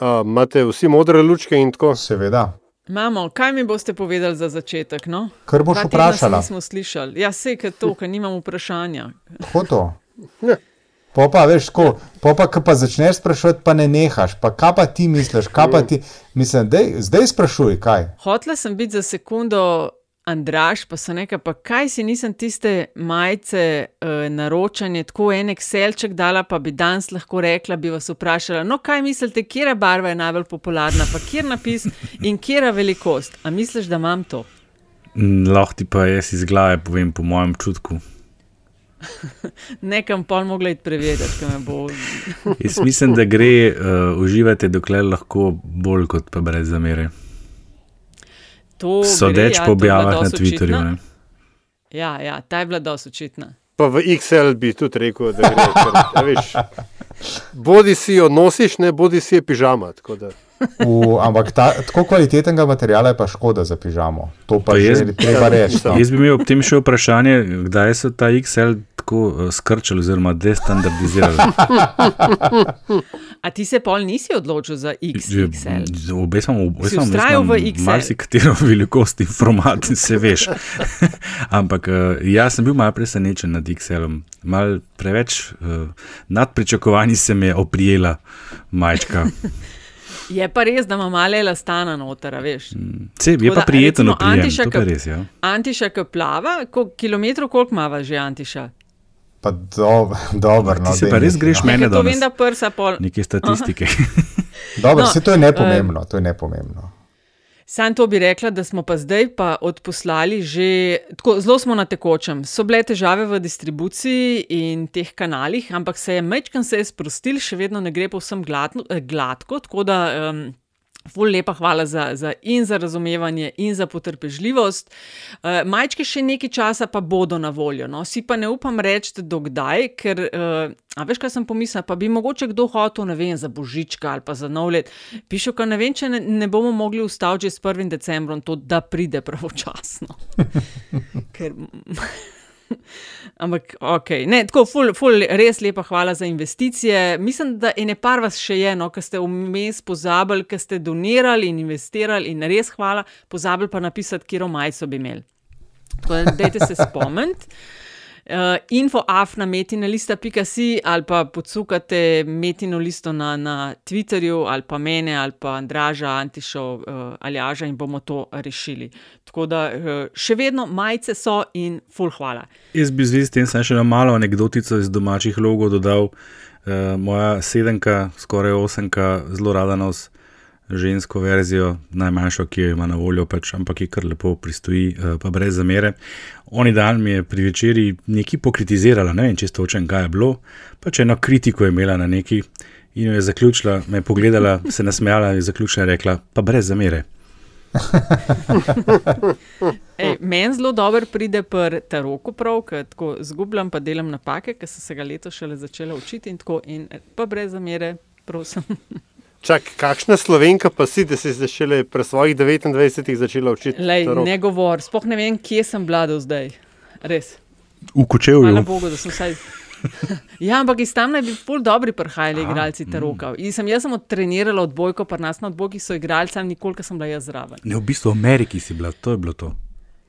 A, imate vsi modre lučke in tako? Seveda. Mamo, kaj mi boste povedali za začetek? No? Kar boš Dva vprašala. Nismo slišali. Ja, se je to, ker nimam vprašanja. Hoto. Ja. Popa, veš, ko, popa, ko pa začneš sprašovati, pa ne nehaš. Pa kaj pa ti misliš, kaj pa ti, mislim, dej, zdaj sprašuj, kaj. Hotla sem biti za sekundo Andraš, pa so nekaj, pa kaj si nisem tiste majice uh, naročanje, tako en Excelček dala, pa bi danes lahko rekla, bi vas vprašala, no kaj mislite, kera barva je najbolj popularna, pa kjer napis in kera velikost. A misliš, da imam to? Mm, Lahko ti pa jaz iz glave povem, po mojem čutku. Nekam pol mogla iti preveriti, ker me bo. Jaz mislim, da gre uh, uživati, dokler lahko, bolj kot pa brez zamere. To Sodeč ja, po to je objavah na Twitterju. Ne? Ja, ja, ta je bila dosti očitna. Pa v XL bi tudi rekel, da a veš, bodi si jo nosiš, ne bodi si je pižama. tako da. V, ampak ta, tako kvalitetnega materiala je pa škoda za pižamo. To pa Pa je jaz- že treba reči. No. Jaz bi imel ob tem še vprašanje, kdaj so ta XL tako uh, skrčili oziroma destandardizirali. A ti se pol nisi odločil za XXL? Obe sem, vztrajal v XL? Marsikatero velikost in format, se veš. Ampak uh, jaz sem bil malo presenečen nad XL-om. Mal preveč uh, nad pričakovanji se mi je oprijela majčka. Je pa res, da ima male elastana noter, veš. Se, je Tako pa prijeten oprijem, Antiša, res. Ja. Antiša, ki plava, koliko kilometrov, koliko ima že Antiša? Pa do, dobro, no, Ti se pa res greš no. mene to vem, da prsa pol. Neke statistike. Dobro, No, no, to je nepomembno, to je nepomembno. Sam to bi rekla, da smo pa zdaj pa odposlali že, tako zelo smo na tekočem. So bile težave v distribuciji in teh kanalih, ampak se je mečkan se je sprostil, še vedno ne gre povsem gladno, eh, gladko, tako da. Um, Ful lepa hvala za, za in za razumevanje, in za potrpežljivost. Uh, majčke še nekaj časa pa bodo na voljo. No? Si pa ne upam reči, dokdaj, ker, uh, a veš, kaj sem pomislil, pa bi mogoče kdo hotel, ne vem, za božička ali pa za nov let. Piše, da ne vem, če ne, ne bomo mogli ustaviti že s 1. decembrom, to, da pride pravočasno. ker, Ampak, ok, ne, tako, ful, ful, res lepa hvala za investicije. Mislim, da ene par vas še je, no, ki ste vmes pozabili, ki ste donirali in investirali, in res hvala, pozabili pa napisati, kje majico bi imeli. Tako da, dajte se spomniti. Uh, info afna metina lista.si ali pa podsukate metino listo na, na Twitterju ali pa mene ali pa Andraža, Antišo uh, ali Aža in bomo to rešili. Tako da uh, še vedno majice so in full hvala. Jaz bi zvezi s tem še malo anekdotico iz domačih logov dodal. Uh, moja sedemka, skoraj osemka, zelo rada nos žensko verzijo, najmanjšo, ki jo ima na voljo, pač, ampak je kar lepo pristoji, uh, pa brez zamere. Oni dan mi je pri večerji nekaj pokritizirala, ne vem, čisto očem, kaj je bilo, pač eno kritiko je imela na neki in jo je zaključila, me je pogledala, se nasmejala in zaključila in rekla, pa brez zamere. Meni zelo dobro pride pri taroku, prav, ker tako zgubljam, pa delam napake, ker sem se ga letos šele začela učiti in tako, in eh, pa brez zamere, prosim. Čak, kakšna slovenka pa si, da si se šele pri svojih 29 začela učiti? Lej, ne govor, sploh ne vem, kje sem bila do zdaj. Res. V kočevju. Hvala Bogu, da sem vsaj. Ja, ampak iz tam naj bi pol dobri prihajali igralci taroka. In sem, jaz sem odtrenirala odbojko, pa nas na odbojki so igralci, sam nikoli, sem bila jaz zraven. Ne, v bistvu v Ameriki si bila, to je bilo to.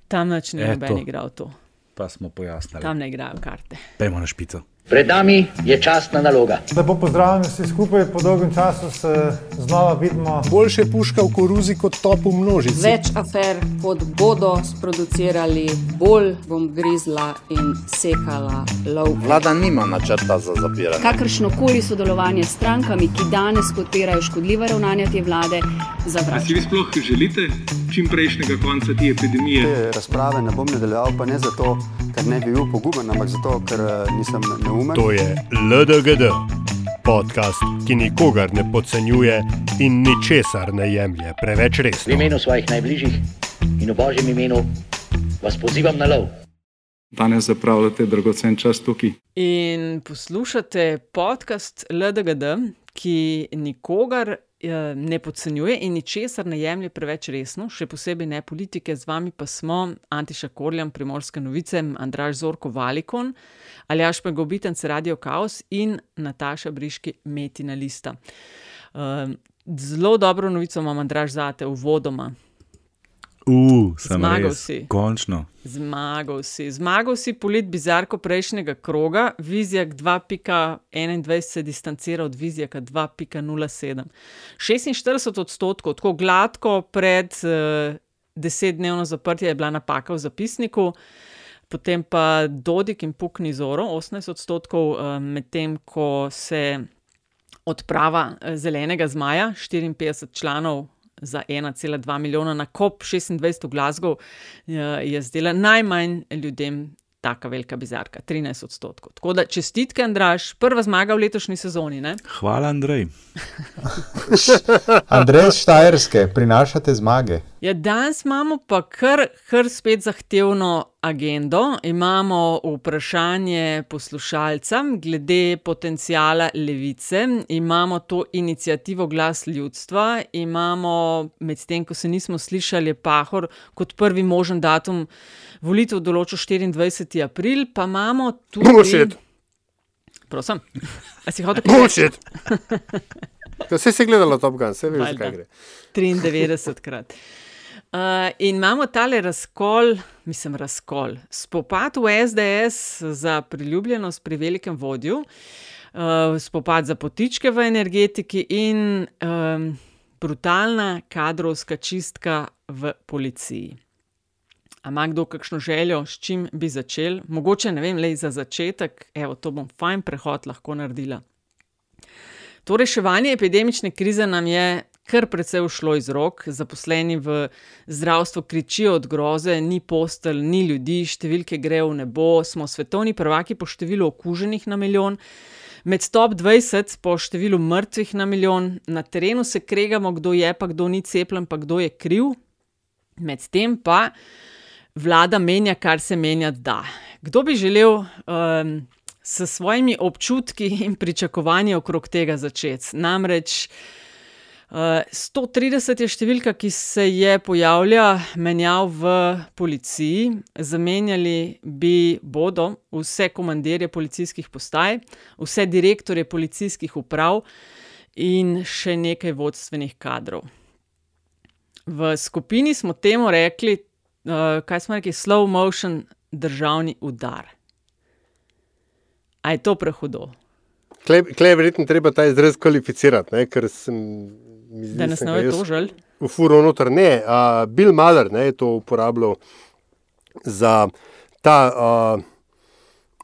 Tam noč ni Eto. noben igral to. Pa smo pojasnili. Tam ne igrajo karte. Pejmo na špico. Pred nami je častna naloga. Lepo pozdravljeni vsi skupaj, po dolgem času se znova vidimo. Boljše puška v koruzi kot top v množici. Več afer, kot bodo sproducirali, bolj bom grizla in sekala lov. Vlada nima načrta za zapiranje. Kakršno koli sodelovanje s strankami, ki danes podpirajo škodljiva ravnanja te vlade, A si vi sploh želite čim prejšnjega konca te epidemije? Te razprave ne bom nadaljeval, pa ne zato, ker ne bi bil poguben, ampak zato, ker eh, nisem neumen. To je LDGD, podcast, ki nikogar ne podcenjuje in ničesar ne jemlje preveč V resno. imenu svojih najbližjih in v božjem imenu vas pozivam na lov. Danes zapravljate dragocen čas tukaj. In poslušate podcast LDGD, ki nikogar eh, ne podcenjuje in ničesar ne jemlje preveč resno, še posebej ne politike. Z vami pa smo Antiša Korjam, Primorske novice, Andraž Zorko Valikon, Aljaš Pegobitenc Radio Chaos in Nataša Briški Metina Lista. Um, zelo dobro novico imam, Andraž, za te uvodoma. Uh, Zmagal res. si. Končno. Zmagal si. Zmagal si polit bizarko prejšnjega kroga, Vizjak 2.21 se distancira od Vizjaka 2.07. 46 odstotkov, tako gladko pred uh, desetdnevno zaprtje je bila napaka v zapisniku. Potem pa Dodik in Pukni Zoro, 18 odstotkov, eh, medtem ko se odprava eh, zelenega zmaja, 54 članov za 1,2 milijona na kop 26 v Glasgow, eh, je zdela najmanj ljudem taka velika bizarka, 13 odstotkov. Tako da čestitke, Andraš, prva zmaga v letošnji sezoni. Ne? Hvala, Andrej. Andrej Štajerske, prinašate zmage. Ja, danes imamo pa kar, kar spet zahtevno agendo. Imamo vprašanje poslušalcem glede potencijala levice, imamo to inicijativo Glas ljudstva, imamo medtem, ko se nismo slišali, Pahor kot prvi možen datum volitev določil 24. april, pa imamo tudi. Bullshit. Prosim, a si hotel reči? Bullshit. Vse si gledala Top Gun, vse veš, kaj gre. 93 krat. Uh, in imamo tale razkol, mislim, razkol, spopad v SDS za priljubljenost pri velikem vodju, uh, spopad za potičke v energetiki in um, brutalna kadrovska čistka v policiji. A ima kdo kakšno željo, s čim bi začel? Mogoče ne vem, le za začetek, evo, to bom fajn prehod lahko naredila. To reševanje epidemične krize nam je kar precej ušlo iz rok. Zaposleni v zdravstvu kričijo od groze, ni postelj, ni ljudi, številke grejo v nebo, smo svetovni prvaki po številu okuženih na milijon. Med top 20 po številu mrtvih na milijon, na terenu se kregamo, kdo je, pa kdo ni cepljen, pa kdo je kriv. Medtem pa vlada menja, kar se menjati da. Kdo bi želel um, s svojimi občutki in pričakovanji okrog tega začeti? Namreč uh, 130 je številka, ki se je pojavila menjav v policiji. Zamenjali bi bodo vse komandirje policijskih postaj, vse direktorje policijskih uprav in še nekaj vodstvenih kadrov. V skupini smo temu rekli, kaj smo rekli, slow motion državni udar. A je to prehudo? Klej klej je verjetno treba ta izraz kvalificirati, ne, ker sem. zdi, Da nas ne jaz tožili? V furo noter ne. Uh, Bill Maher ne, je to uporabljal za ta uh,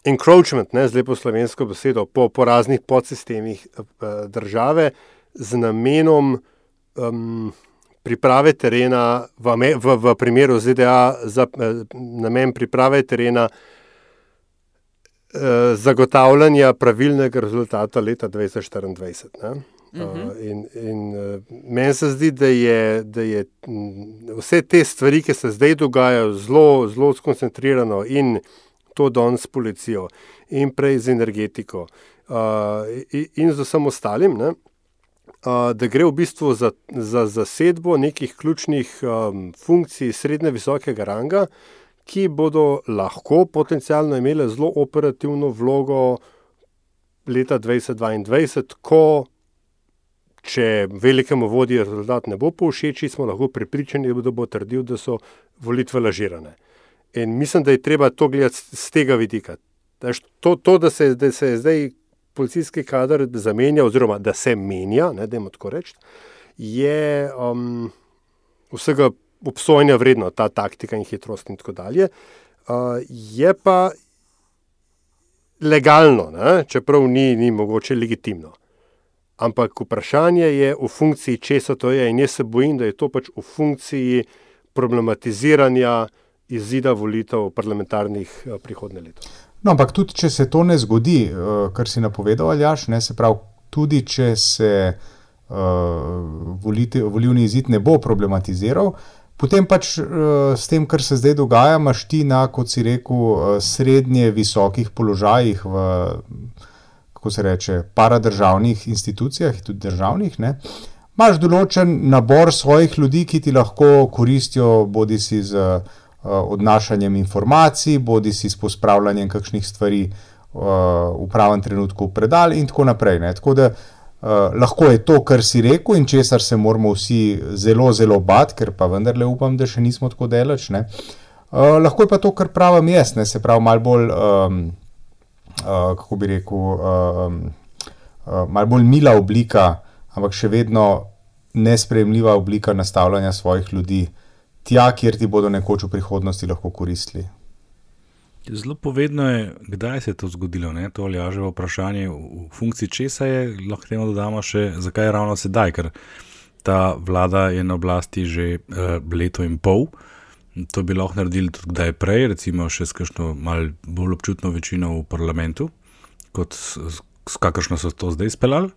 encroachment, ne, z lepo slovensko besedo, po, po raznih podsistemih uh, države z namenom um, priprave terena, v, v, v primeru ZDA, za eh, namen priprave terena eh, zagotavljanja pravilnega rezultata leta 2024. Ne? Uh, in in uh, meni se zdi, da je, da je m, vse te stvari, ki se zdaj dogajajo, zelo, zelo skoncentrirano in to danes s policijo, in prej z energetiko, uh, in, in z vsem ostalim, ne, da gre v bistvu za, za zasedbo nekih ključnih um, funkcij srednje visokega ranga, ki bodo lahko potencialno imele zelo operativno vlogo leta 2022, ko če velikemu vodji rezultat ne bo povšeči, smo lahko pripričani, da bo trdil, da so volitve lažirane. In mislim, da je treba to gledati z tega vidika. To, to da, se, da se je zdaj policijski kader zamenja, oziroma da se menja, ne, da je tako reči, je um, vsega obsojanja vredno, ta taktika in hitrost in tako dalje. Uh, je pa legalno, ne, čeprav ni, ni mogoče legitimno. Ampak vprašanje je v funkciji, česa to je, in jaz se bojim, da je to pač v funkciji problematiziranja izida volitev parlamentarnih eh, prihodnje leto. No, ampak tudi, če se to ne zgodi, uh, kar si napovedal, Aljaš, ne, se pravi, tudi če se uh, volite, volivni izid ne bo problematiziral, potem pač uh, s tem, kar se zdaj dogaja, imaš ti na, kot si rekel, srednje visokih položajih v, kako se reče, paradržavnih institucijah, tudi državnih, ne, imaš določen nabor svojih ljudi, ki ti lahko koristijo, bodi si z uh, odnašanjem informacij, bodi si s pospravljanjem kakšnih stvari uh, v pravem trenutku v predal in tako naprej. Ne. Tako da Uh, lahko je to, kar si rekel, in česar se moramo vsi zelo, zelo bati, ker pa vendarle upam, da še nismo tako daleč. Uh, lahko je pa to, kar pravim jaz, ne? se pravi, malo bolj, um, uh, kako bi rekel, um, uh, malo bolj mila oblika, ampak še vedno nespremljiva oblika nastavljanja svojih ljudi tja, kjer ti bodo nekoč v prihodnosti lahko koristili. Zelo povedno je, kdaj se je to zgodilo. Ne? To je že vprašanje, v funkciji česa je, lahko temu dodamo še, zakaj je ravno sedaj, ker ta vlada je na oblasti že uh, leto in pol. To bi lahko naredili tudi kdaj prej, recimo še s kakšno malce bolj občutno večino v parlamentu, kot s, s kakršno so to zdaj speljali.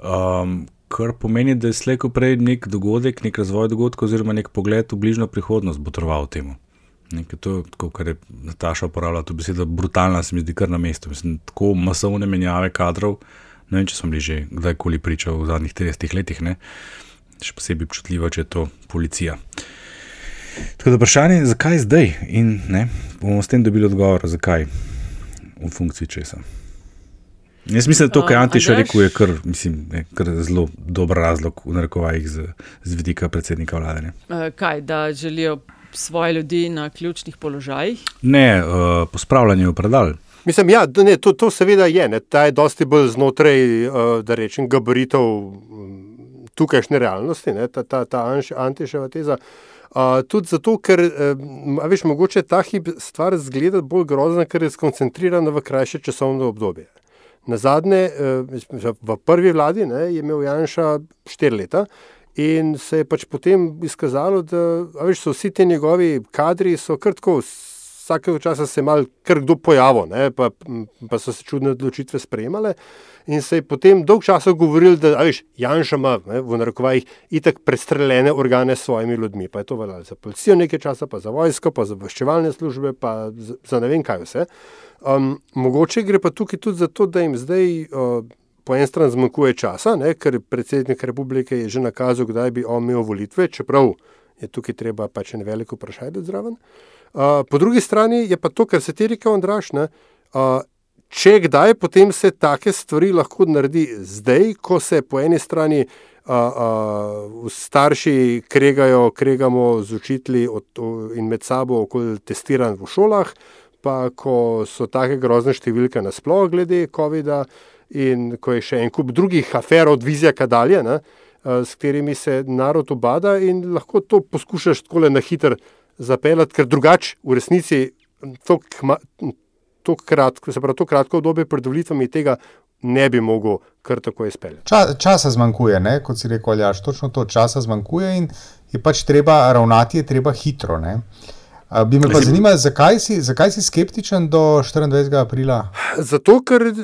Um, kar pomeni, da je slejko prej nek dogodek, nek razvoj dogodkov, oziroma nek pogled v bližnjo prihodnost botroval temu. Nekaj to, tako, kar je Nataša uporabljala, to beseda brutalna, se mi zdi kar na mestu. Mislim, tako masovne menjave kadrov. Ne vem, če smo bili že kdajkoli priča v zadnjih 30 letih, ne? še posebej občutljivo, če je to policija. Tako da vprašanje je, zakaj zdaj in ne, bomo s tem dobili odgovor, zakaj v funkciji česa. Jaz mislim, da to, kar je Antiša rekel, je kar, mislim, ne, kar zelo dober razlog v narekovajih z, z vidika predsednika vlade. Kaj, da želijo svoje ljudi na ključnih položajih? Ne, uh, pospravljanje v predal. Mislim, ja, ne, to, to seveda je. Ne, ta je dosti bolj znotraj, uh, da rečem, gabaritov tukajšnje realnosti, ne, ta, ta, ta antiševa teza. Uh, tudi zato, ker uh, veš, mogoče ta hip stvar zgleda bolj grozna, ker je skoncentrirana v krajše časovno obdobje. Na zadnje, uh, v prvi vladi ne, je imel Janša štiri leta, In se je pač potem izkazalo, da veš, so vsi ti njegovi kadri, so krtko, vsake časa se je mal kar kdo pojavil, ne, pa, pa so se čudne odločitve sprejemale. In se je potem dolg časa govoril, da veš, Janša ima ne, v narekovajih itak prestreljene organe s svojimi ljudmi. Pa je to veljalo za policijo nekaj časa, pa za vojsko, pa za obveščevalne službe, pa za, za ne vem kaj vse. Um, mogoče gre pa tukaj tudi za to, da jim zdaj. Uh, po eni strani zmanjkuje časa, ne, ker predsednik republike je že nakazal, kdaj bi imel volitve, čeprav je tukaj treba pač en veliko vprašanje zraven. Po drugi strani je pa to, kar se ti reče, Andrašne. Uh, če kdaj, potem se take stvari lahko naredi zdaj, ko se po eni strani uh, uh, starši kregajo, kregamo z učitelji in med sabo okoli testiranj v šolah, pa ko so take grozne številke nasploh glede COVID-a in ko je še en kup drugih afer od Vizjaka dalje, ne, s katerimi se narod obada in lahko to poskušaš tako na hiter zapeljati, ker drugače v resnici to, kratko, pravi, to kratko obdobje pred volitvami tega ne bi mogel kar tako izpeljati. Ča, časa zmanjkuje, ne? kot si rekel, Aljaš, točno to časa zmanjkuje in je pač treba ravnati, je treba hitro. Ne? Uh, Bi me pa zanimalo, zakaj, zakaj si skeptičen do 24. aprila? Zato, ker uh,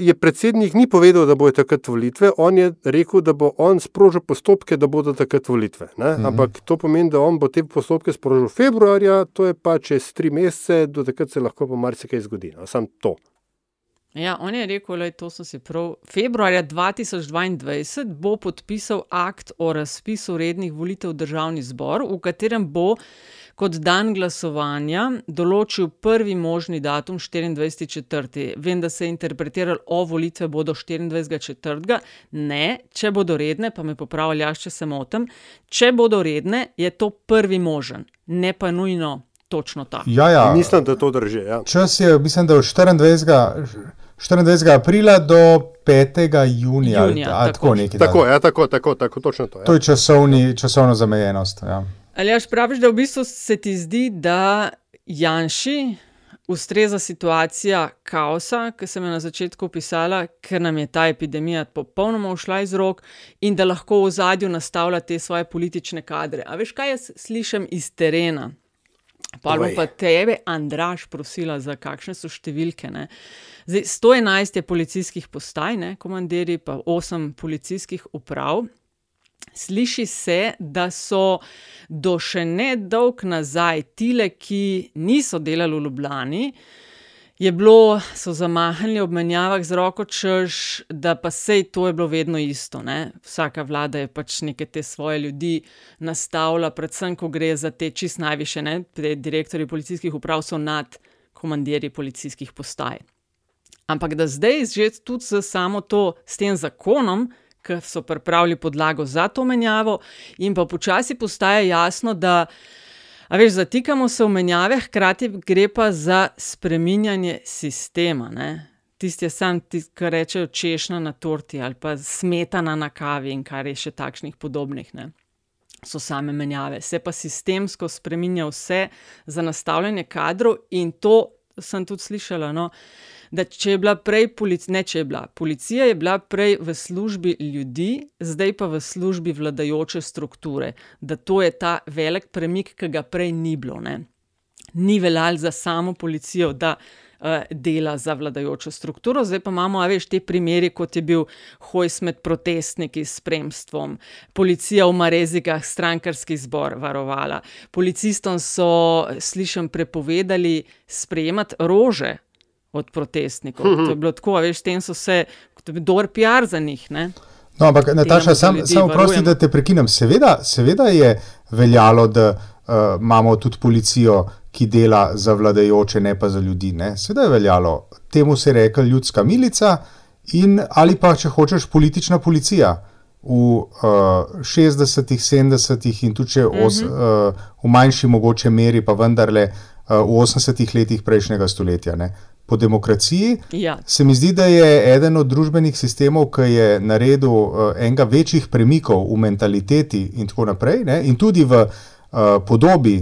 je predsednik ni povedal, da bodo takrat volitve. On je rekel, da bo on sprožil postopke, da bodo takrat volitve. Mm -hmm. Ampak to pomeni, da on bo te postopke sprožil februarja, to je pa čez tri mesece, do takrat se lahko pa marsikaj zgodi. No? Sam to. Ja, on je rekel, da to so si prav. Februarja 2022 bo podpisal akt o razpisu rednih volitev v državni zbor, v katerem bo kot dan glasovanja določil prvi možni datum 24.4. Vem, da se je interpretiralo, o volitve bodo 24.4. Ne, če bodo redne, pa me popravlja, če se motim. Če bodo redne, je to prvi možen, ne pa nujno točno ta. Ja, ja. Mislim, da to drži. Ja. Čas je, mislim, da je 24. 24. aprila do 5. junija. junija a, tako, tako, tako, ja, tako, tako, tako, točno to. Ja. To je časovni, časovna zamejenost. Ja. Ali jaš praviš, da v bistvu se ti zdi, da Janši ustreza situacija kaosa, ki sem jo na začetku opisala, ker nam je ta epidemija popolnoma ušla iz rok in da lahko v zadju nastavlja te svoje politične kadre. A veš, kaj jaz slišim iz terena? Pa bom pa tebe, Andraš, prosila za kakšne so številke. Zdaj, 111 je policijskih postaj, ne, komandiri, pa 8 policijskih uprav. Sliši se, da so do še ne dolg nazaj tile, ki niso delali v Ljubljani, je bilo, so zamahnili ob menjavah z roko, češ, da pa sej to je bilo vedno isto. Ne? Vsaka vlada je pač neke te svoje ljudi nastavila, predvsem, ko gre za te čist najviše, ne, te direktori policijskih uprav so nad komandirji policijskih postaj. Ampak da zdaj že tudi z samo to, s tem zakonom, ki so pripravili podlago za to menjavo, in pa počasi postaja jasno, da. A veš, zatikamo se v menjave, hkrati gre pa za spreminjanje sistema. Ne? Tisti je sam, ki rečejo češnja na torti ali pa smetana na kavi in kar je še takšnih podobnih. Ne? So same menjave, se pa sistemsko spremenja vse za nastavljanje kadrov, in to sem tudi slišala. No, da če je bila prej policija, ne če je bila, policija je bila prej v službi ljudi, zdaj pa v službi vladajoče strukture, da to je ta velik premik, ki ga prej ni bilo. Ne. Ni veljal za samo policijo, da uh, dela za vladajočo strukturo, zdaj pa imamo, a veš, te primere, kot je bil Hojs med protestniki s spremstvom, policija v Marezikah, strankarski zbor varovala. Policistom so, slišim, prepovedali sprejemati rože od protestnikov. To je bilo tako, veš, tem so se, to je bil dober PR za njih. Ne? No, ampak, Nataša, samo sam prosti, da te prekinem. Seveda, seveda je veljalo, da uh, imamo tudi policijo, ki dela za vladajoče, ne pa za ljudi. Ne? Seveda je veljalo. Temu se je rekla ljudska milica in ali pa, če hočeš, politična policija. V uh, 60-ih, 70-ih in tudi če os, uh -huh. uh, v manjši mogoče meri, pa vendarle uh, v 80-ih letih prejšnjega stoletja. Ne? Po demokraciji ja. se mi zdi, da je eden od družbenih sistemov, ki je naredil uh, enega večjih premikov v mentaliteti in tako naprej, ne? in tudi v uh, podobi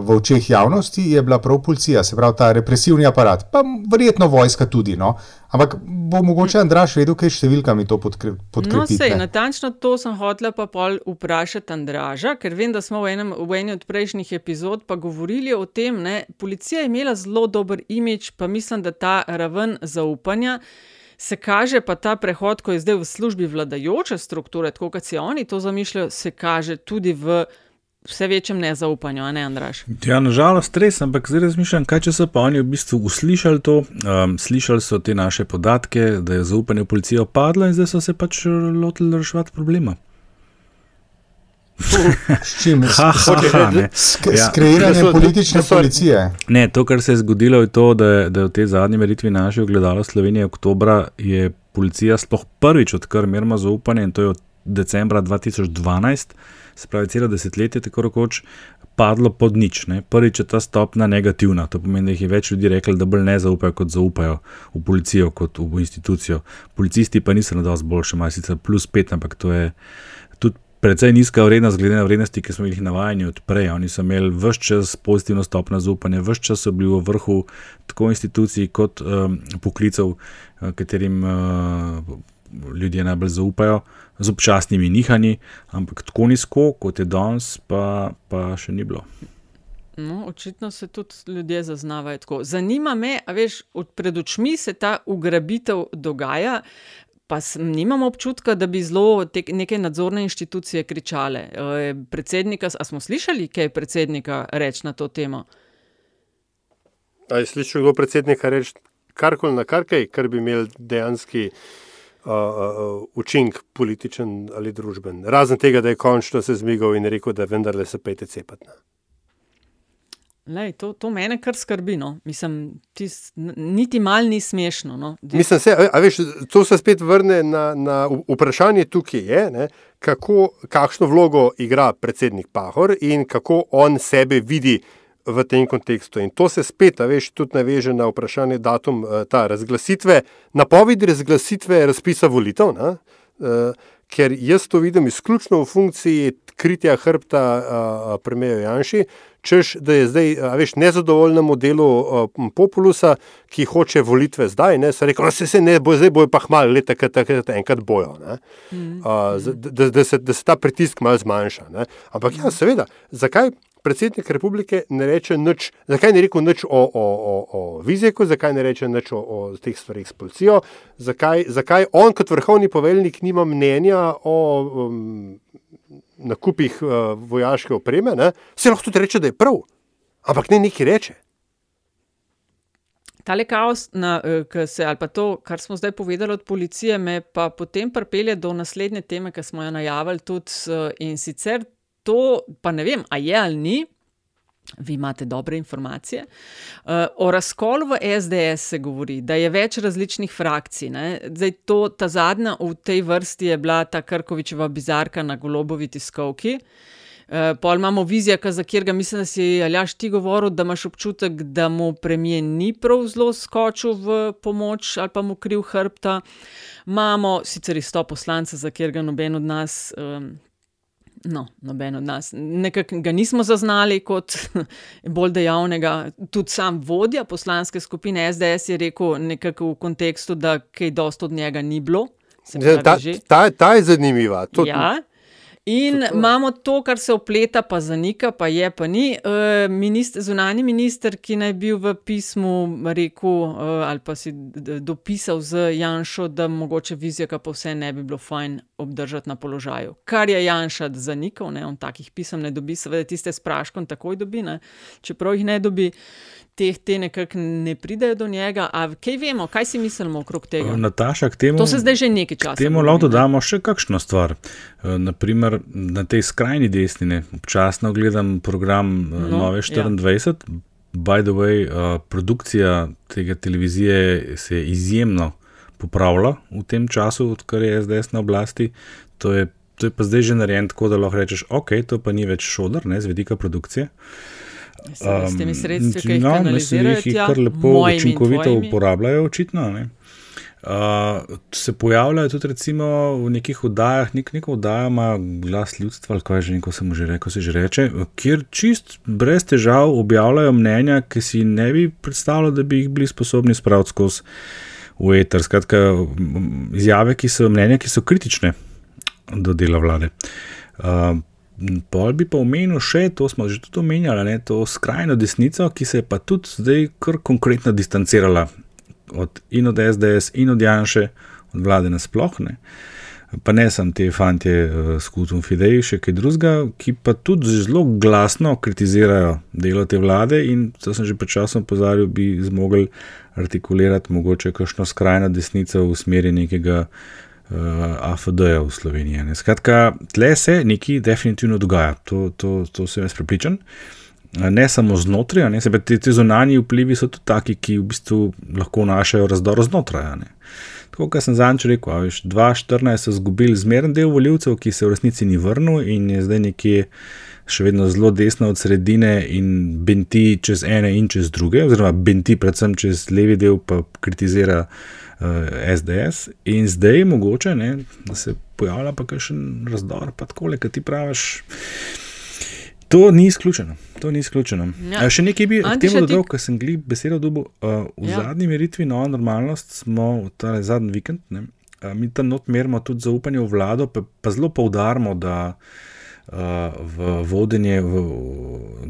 v očeh javnosti, je bila prav policija, se pravi ta represivni aparat, pa verjetno vojska tudi. No? Ampak bo mogoče Andraš vedel, kaj številkami to podkrepiti. No, sej, natančno to sem hotela pa pol vprašati Andraža, ker vem, da smo v, enem, v eni od prejšnjih epizod pa govorili o tem, da policija je imela zelo dober imič, pa mislim, da ta raven zaupanja. Se kaže pa ta prehod, ko je zdaj v službi vladajoče strukture, tako kot si oni to zamišljajo, se kaže tudi v vse večjem nezaupanju, ne Andraš. Ja, nažalost, res, ampak zdaj razmišljam, kaj če so pa oni v bistvu uslišali to, um, slišali so te naše podatke, da je zaupanje v policijo padlo in zdaj so se pač lotili reševati problema. S čim ha, ha, ha, skreiranje ja. politične policije? Ne, to, kar se je zgodilo, je to, da je, da je v tej zadnji meritvi naše ogledalo Slovenije oktobra, je policija sploh prvič odkar merma zaupanje in to je od decembra 2012 se pravi, celo desetletje, tako rekoč, padlo pod nič. Ne. Prvič je ta stopna negativna, to pomeni, da jih je več ljudi rekli, da bolj ne zaupajo, kot zaupajo v policijo, kot v institucijo. Policisti pa niso na dosti boljše, imajo sicer plus pet, ampak to je tudi. Predvsej nizka vrednost, glede na vrednosti, ki smo jih navajeni od prej. Oni so imeli vse čas pozitivno stopno zaupanja, vse čas so bili v vrhu tako institucij kot um, poklicev, katerim uh, ljudje najbolj zaupajo z občasnimi nihanji, ampak tako nizko, kot je danes, pa, pa še ni bilo. No, očitno se tudi ljudje zaznavajo tako. Zanima me, a veš, od pred očmi se ta ugrabitev dogaja. Pa nimamo občutka, da bi zelo te, neke nadzorne inštitucije kričale. E, predsednika, a smo slišali, kaj je predsednika reči na to temo? Ali je slišal kdo predsednika reči karkoli na kar kaj, kar bi imel dejansko uh, uh, učink političen ali družben. Razen tega, da je končno se zmigal in rekel, da vendarle se pejte cepati. Lej, to, to mene kar skrbi. No. Mislim, tis, niti malo ni smešno. No. Mislim, se, a, a veš, to se spet vrne na, na vprašanje tukaj, je, ne, kako, kakšno vlogo igra predsednik Pahor in kako on sebe vidi v tem kontekstu. In to se spet, veš, tudi naveže na vprašanje datum eh, ta razglasitve, napovedi razglasitve razpisa volitev, ne, uh, ker jaz to vidim izključno v funkciji kritja hrbta uh, premijeju Janši, češ, da je zdaj, veš, nezadovoljnemu delu uh, populusa, ki hoče volitve zdaj, ne, se rekel, no, se, se ne, bo, zdaj bojo pa hmali, leta, takrat, takrat enkrat bojo, mm. uh, da, da, da, se, da se ta pritisk malo zmanjša. Ne. Ampak ja, seveda, zakaj? predsednik republike ne reče nič, zakaj ne reče nič o, o, o, o Vizeku, zakaj ne reče nič o, o teh stvarih s policijo, zakaj, zakaj on kot vrhovni poveljnik nima mnenja o um, nakupih uh, vojaške opreme, ne? se lahko tudi reče, da je prav, ampak ne neki reče. Tale kaos, na, eh, se, ali pa to, kar smo zdaj povedali od policije, me pa potem pripelje do naslednje teme, ki smo jo najavili tudi in sicer to, pa ne vem, a je ali ni. Vi imate dobre informacije. Uh, o razkolu v SDS se govori, da je več različnih frakcij. Zdaj, to, ta zadnja v tej vrsti je bila ta Krkovičeva bizarka na golobovi tiskovki. Uh, pol imamo vizijo, za katerega mislim, da si Aljaš ti govoril, da imaš občutek, da mu premijer ni prav zelo skočil v pomoč ali pa mu kriv hrbta. Imamo sicer isto poslance, za katerega noben od nas. Um, No, noben od nas. Nekako ga nismo zaznali kot bolj dejavnega. Tudi sam vodja poslanske skupine SDS je rekel nekako v kontekstu, da kaj dosto od njega ni bilo. Ta, ta, ta je zanimiva. To, ja, In to, imamo to, kar se opleta, pa zanika, pa je, pa ni. Uh, minister, zunani minister, ki naj bi v pismu rekel uh, ali pa si dopisal z Janšo, da mogoče vizija, pa vse ne bi bilo fajn obdržati na položaju. Kar je Janša zanikal, ne? on takih pisem ne dobi, seveda tiste s praškom takoj dobi, ne? čeprav jih ne dobi. Teh te nekako ne pridejo do njega. A kaj vemo, kaj si mislimo okrog tega? Nataša, temu, to se zdaj že nekaj časa. Temu lahko dodamo še kakšno stvar. Naprimer, na tej skrajni desni, občasno gledam program no, Nove 24. Ja. By the way, produkcija tega televizije se je izjemno popravila v tem času, odkar je SDS na oblasti. To je, to je pa zdaj že narejeno tako, da lahko rečeš, ok, to pa ni več šodr, ne z vidika produkcije. Um, s temi sredstvi, ki jih no, mislim, jih ja, kar lepo, učinkovito uporabljajo, očitno. Ne? Uh, se pojavljajo tudi recimo v nekih oddajah, nek, neko oddajo ima glas ljudstva, ali kaj že neko se mu že reče, se že reče, kjer čist brez težav objavljajo mnenja, ki si ne bi predstavljali, da bi jih bili sposobni spraviti skozi v eter. Skratka, izjave, ki so mnenja, ki so kritične do dela vlade. Uh, Pol bi pa omenil še, to smo že tudi omenjali, ne, to skrajno desnico, ki se je pa tudi zdaj kar konkretno distancirala od, in od SDS, in od Janša, od vlade nasplošno. Pa ne samo te fantje uh, s Kutom Fidej, še kaj drugega, ki pa tudi zelo glasno kritizirajo delo te vlade. In to sem že pred časom pozoril, bi zmogli artikulirati mogoče kakšno skrajno desnico v smeri nekega uh, AFD-ja v Sloveniji. Ne. Skratka, tle se nekaj definitivno dogaja, to, to, to sem jaz prepričan. Ne samo znotraj, ne, sebe, te, te zunanji vplivi so tudi taki, ki v bistvu lahko vnašajo razdor znotraj. Tako kot sem zadnjič rekel, veš, 2014 so izgubili zmeren del voljivcev, ki se v resnici ni vrnil in je zdaj nekje še vedno zelo desno od sredine in benti čez ene in čez druge, oziroma benti predvsem čez levi del, pa kritizira uh, SDS, in zdaj je mogoče, ne, da se pojavlja pa še en razdor, pa tako ki ti praviš. To ni izključeno. To ni izključeno. Ja. Še nekaj bi k temu dodal, ker sem gli besedo dobil. Uh, v ja. zadnji meritvi Nova normalnost smo, ta zadnji vikend, ne, uh, mi tam not merimo tudi zaupanje v vlado, pa, pa zelo poudarimo, da uh, v vodenje, v,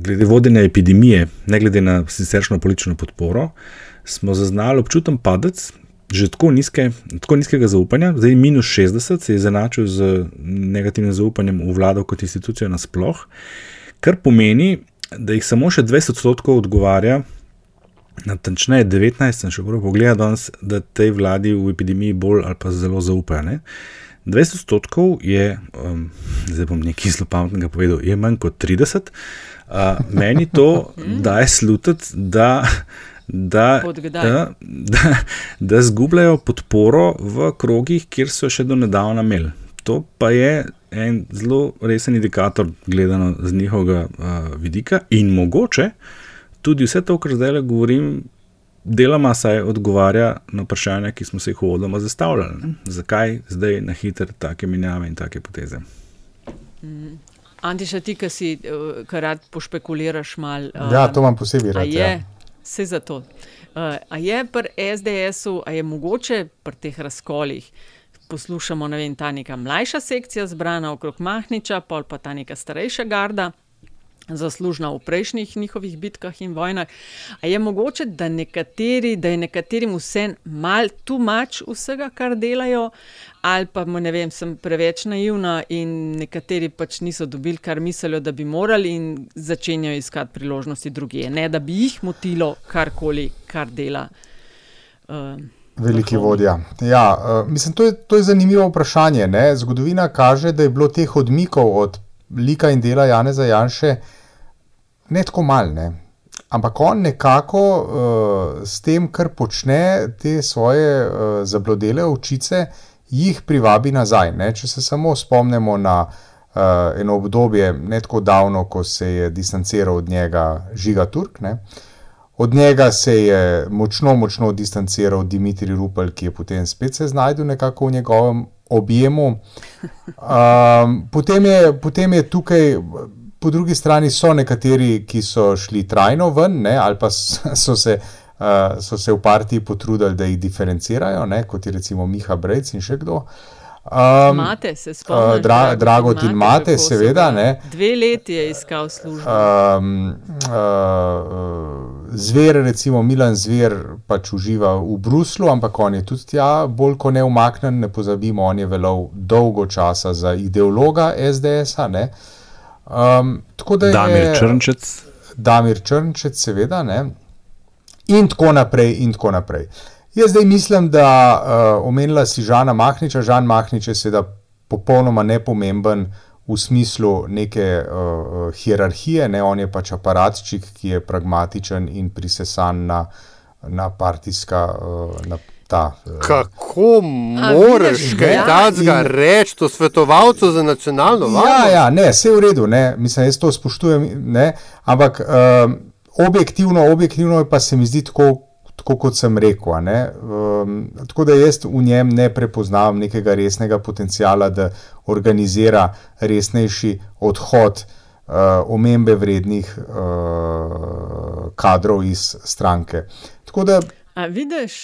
glede vodenja epidemije, ne glede na siceršno politično podporo, smo zaznali občuten padec, že tako, nizke, tako nizkega zaupanja, zdaj minus 60, se je zanačil z negativnim zaupanjem v vlado kot institucijo nasploh, kar pomeni, da jih samo še 20 odstotkov odgovarja, natančneje 19, sem še prav pogledal danes, da tej vladi v epidemiji bolj ali pa zelo zaupajo. Ne? 20 odstotkov je, um, zdaj bom nekaj zelo pametnega povedal, je manj kot 30. Uh, meni to daje slutiti, da da, da, da, da zgubljajo podporo v krogih, kjer so še do nedavna imeli. To pa je en zelo resen indikator, gledano z njihovega uh, vidika, in mogoče tudi vse to, kar zdaj le govorim, deloma saj odgovarja na vprašanja, ki smo se jih uvodoma zastavljali. Ne? Zakaj zdaj na hitro take menjave in take poteze? Mm. Antiša, ti, ki si, kar rad pošpekuliraš, malo. Um, ja, to imam posebej rad. Ja. Vse za to. Uh, a je pri SDS-u, a je mogoče pri teh razkolih, poslušamo, ne vem, ta neka mlajša sekcija zbrana okrog Mahniča, pol pa ta neka starejša garda, zaslužna v prejšnjih njihovih bitkah in vojnah. A je mogoče, da, nekateri, da je nekaterim vse mal tu mač vsega, kar delajo, ali pa ne vem, sem preveč naivna in nekateri pač niso dobili, kar mislijo, da bi morali in začenjajo iskati priložnosti druge. Ne da bi jih motilo karkoli, kar dela. Uh, Veliki vodja. Ja, uh, mislim, to, je, to je zanimivo vprašanje. Ne? Zgodovina kaže, da je bilo teh odmikov od lika in dela Jana Zajanše ne tako malne. Ampak on nekako uh, s tem, kar počne, te svoje uh, zablodele očice, jih privabi nazaj. Ne? Če se samo spomnimo na uh, eno obdobje, ne tako davno, ko se je distanciral od njega Žiga Turk. Ne? Od njega se je močno, močno distanciral Dimitrij Rupel, ki je potem spet se znašel nekako v njegovem objemu. Um, potem, je, potem je tukaj, po drugi strani, so nekateri, ki so šli trajno ven, ne, ali pa so se, uh, so se v partiji potrudili, da jih diferencirajo, ne, kot je recimo Miha Brejc in še kdo. Um, mate, se spomnim. Uh, dra, drago ti imate, seveda. Ne. Dve leti je iskal službo. Um, uh, zver, recimo Milan Zver, pač uživa v Bruslu, ampak on je tudi tja bolj kot ne umaknen. Ne pozabimo, on je velov dolgo časa za ideologa SDS-a. Um, Damir Črnčec. Damir Črnčec, seveda. Ne. In tako naprej, in tako naprej. Jaz zdaj mislim, da uh, omenila si Žana Mahniča. Žan Mahnič je seveda popolnoma nepomemben v smislu neke uh, hierarhije, ne? on je pač aparatčik, ki je pragmatičen in prisesan na, na partijska. Uh, na ta, uh, Kako moreš kaj ja, takega reči, to svetovalcu za nacionalno varnost? Ja, ja, ne, vse je v redu, ne? mislim, jaz to spoštujem, ne? ampak uh, objektivno, objektivno pa se mi zdi tako tako kot sem rekel. Um, tako da jaz v njem ne prepoznavam nekega resnega potencijala, da organizira resnejši odhod uh, omembe vrednih uh, kadrov iz stranke. Da, A vidiš,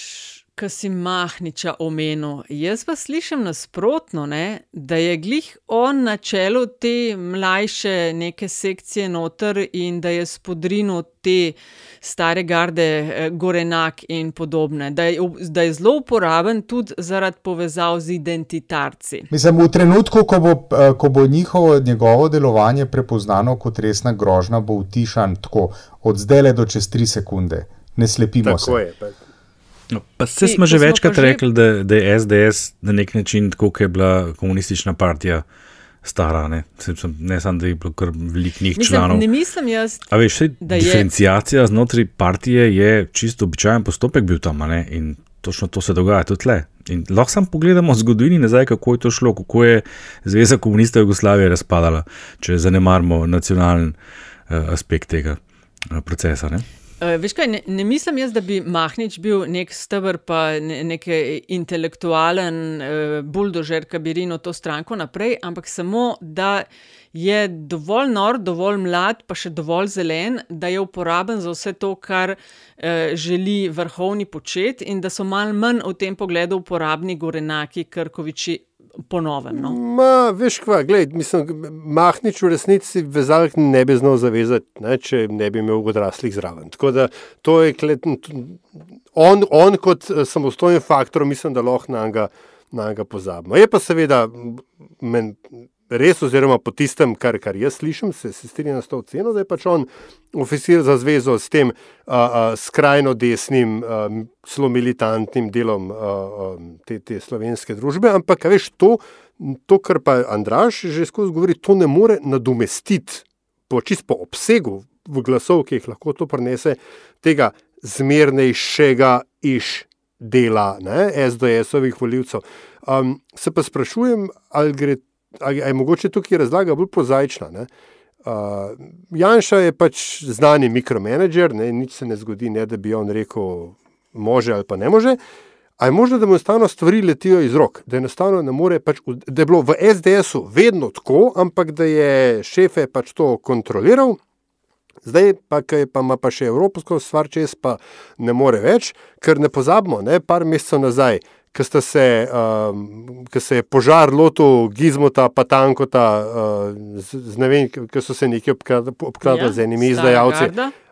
ki si Mahniča omenil, jaz pa slišim nasprotno, ne, da je glih on na čelu te mlajše neke sekcije noter in da je spodrinil te stare garde, eh, Gorenak in podobne, da je, da je zelo uporaben tudi zaradi povezav z identitarci. Mislim, v trenutku, ko bo, eh, ko bo njihovo, njegovo delovanje prepoznano kot resna grožnja, bo utišan tako od zdaj le do čez tri sekunde. Ne slepimo tako se. Je, No, pa se smo že večkrat že... rekli, da, da je SDS na nek način tako, kot je bila komunistična partija stara. Ne, ne samo, da je bilo kar veliko njih članov. Ne mislim jaz. A veš, diferencijacija je... znotraj partije je čisto običajen postopek bil tam ne, in točno to se dogaja tudi tle. In lahko samo pogledamo zgodovini nazaj, kako je to šlo, kako je Zveza komunistov Jugoslavije razpadala, če zanemarimo nacionalen uh, aspekt tega uh, procesa. Ne. Uh, veš kaj, ne, ne mislim jaz, da bi Mahnič bil nek stebr, pa ne, nek intelektualen uh, buldožer, ki bi rinil to stranko naprej, ampak samo, da je dovolj nor, dovolj mlad, pa še dovolj zelen, da je uporaben za vse to, kar uh, želi vrhovni početi, in da so mal manj v tem pogledu uporabni Gorenaki, Krkoviči, ponovem. No? Ma, veš, kva, gled, mislim, Mahnič v resnici vezalk ne bi znal zavezati, ne, če ne bi imel odraslih zraven. Tako da to je klet, on, on kot eh, samostojen faktor, mislim, da lahko na njega pozabimo. Je pa seveda men, res, oziroma po tistem, kar, kar jaz slišim, se, se strinjam s to oceno, da je pač on oficir za zvezo s tem a, a, skrajno desnim, zelo militantnim delom a, a, te, te slovenske družbe. Ampak, veš, to, to, kar pa Andraš že skozi govori, to ne more nadomestiti po čist po obsegu glasov, ki jih lahko to prenese, tega zmernejšega iš. Dela SDS-ovih voljivcev. Um, se pa sprašujem, ali gre ali je mogoče tukaj razlaga bolj prozaična. Uh, Janša je pač znani mikromanager, ne, nič se ne zgodi, ne, da bi on rekel, može ali pa ne može. Ali je možno, da mu enostavno stvari letijo iz rok, da, more, pač, da je bilo v SDS-u vedno tako, ampak da je šefe pač to kontroliral, zdaj pa, pa ima pa še evropsko stvar čez, pa ne more več, ker ne pozabimo, ne, par mesecev nazaj, ki se, um, se je požar lotil, gizmota, pa tankota, uh, ki so se nekaj obkradli ja, z enimi izdajalci.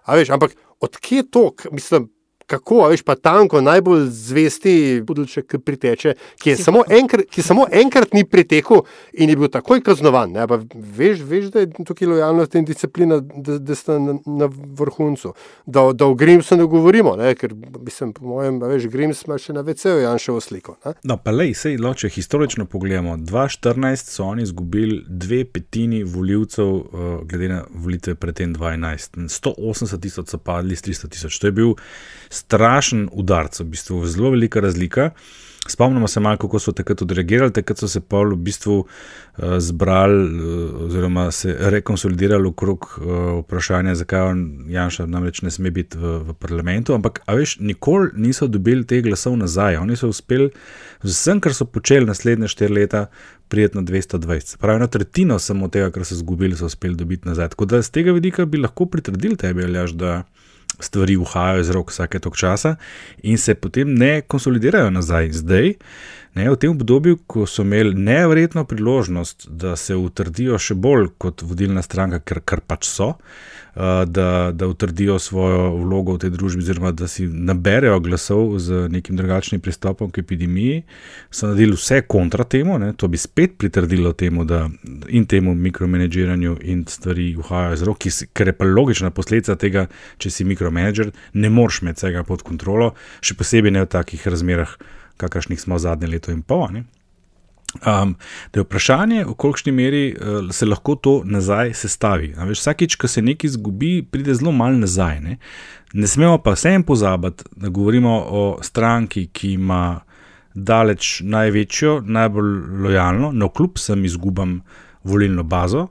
Veš, ampak odkje to, mislim, kako, veš, pa tanko, najbolj zvesti budilček, ki priteče, ki je samo enkrat, ki samo enkrat ni pritekel in je bil takoj kaznovan. Ne, pa veš, veš, da je tukaj lojalnost in disciplina, da, da sta na, na vrhuncu. Da, da o Grimsu ne govorimo, ne, ker mislim, po mojem, a veš, Grims ima še na VC-ju Janševo sliko. Ne. No, pa lej, sej, lo, če historično pogledamo, 2014 so oni izgubili dve petini voljivcev, uh, glede na volitve pred tem 2011. 180 tisoč so padli z 300 tisoč. To je bil strašen udarc, v bistvu zelo velika razlika. Spomnimo se malo, kako so takrat odreagirali. Takrat so se pa v bistvu uh, zbrali, uh, oziroma se rekonsolidirali okrog uh, vprašanja, zakaj Janša namreč ne sme biti v, v parlamentu. Ampak, a veš, nikoli niso dobili teh glasov nazaj. Oni so uspeli z vsem, kar so počeli naslednje štiri leta, prijeti na 220. Pravi, eno tretjino samo tega, kar so izgubili, so uspeli dobiti nazaj. Tako da z tega vidika bi lahko pritrdili tebi, Aljaš, da stvari uhajajo iz rok vsake tok časa in se potem ne konsolidirajo nazaj. Zdaj, ne, v tem obdobju, ko so imeli nevrjetno priložnost, da se utrdijo še bolj kot vodilna stranka, ker kar pač so, da, da utrdijo svojo vlogo v tej družbi, oziroma da si naberejo glasov z nekim drugačnim pristopom k epidemiji, so naredili vse kontra temu, ne, to bi spet pritrdilo temu, da in temu mikromanagiranju in stvari uhajajo z roki, ker je pa logična posledica tega, če si mikromanager, ne moreš imeti vsega pod kontrolo, še posebej ne v takih razmerah, kakršnih smo zadnje leto in pol. Ne. Um, da je vprašanje, v kolikšni meri uh, se lahko to nazaj sestavi. Veš, vsakič, ko se nekaj zgubi, pride zelo malo nazaj. Ne, ne smemo pa vsem pozabiti, da govorimo o stranki, ki ima daleč največjo, najbolj lojalno, no kljub sem izgubam volilno bazo,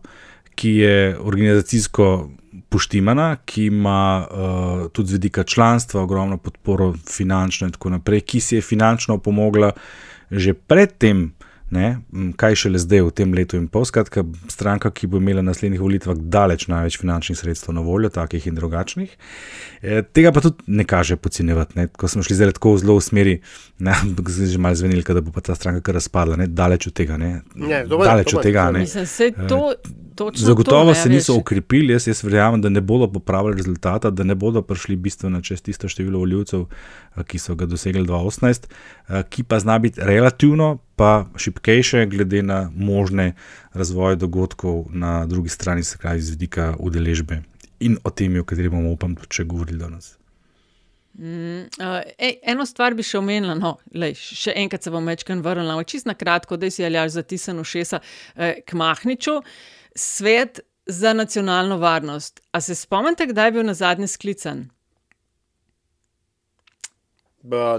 ki je organizacijsko poštimana, ki ima uh, tudi z vidika članstva ogromno podporo, finančno in tako naprej, ki si je finančno pomogla že predtem ne, kaj šele zdaj v tem letu in pol. Skratka, stranka, ki bo imela na naslednjih volitvah daleč največ finančnih sredstev na voljo, takih in drugačnih. E, tega pa tudi ne kaže podcenjevati. Ko smo šli zdaj tako zelo v smeri, ne, že malo zvenili, da bo pa ta stranka kar razpadla, ne, daleč od tega. Ne, ne, dober, daleč dober, od tega. Ne. Mislim, Zagotovo to, se niso ukrepili, jaz, jaz verjamem, da ne bodo popravili rezultata, da ne bodo prišli bistveno čez tisto število voljivcev, ki so ga dosegli 2018, ki pa zna biti relativno pa šipkejše, glede na možne razvoje dogodkov na drugi strani, se pravi, z vidika udeležbe in o tem, o kateri bomo, upam, tudi govorili danes. Mm, uh, ej, eno stvar bi še omenila, no, lej, še enkrat se bom večkrat vrnila, čisto na kratko, da si aljaš zatisnjen v šesa eh, k Mahniču. Svet za nacionalno varnost. A se spomnite, kdaj je bil na zadnji sklican?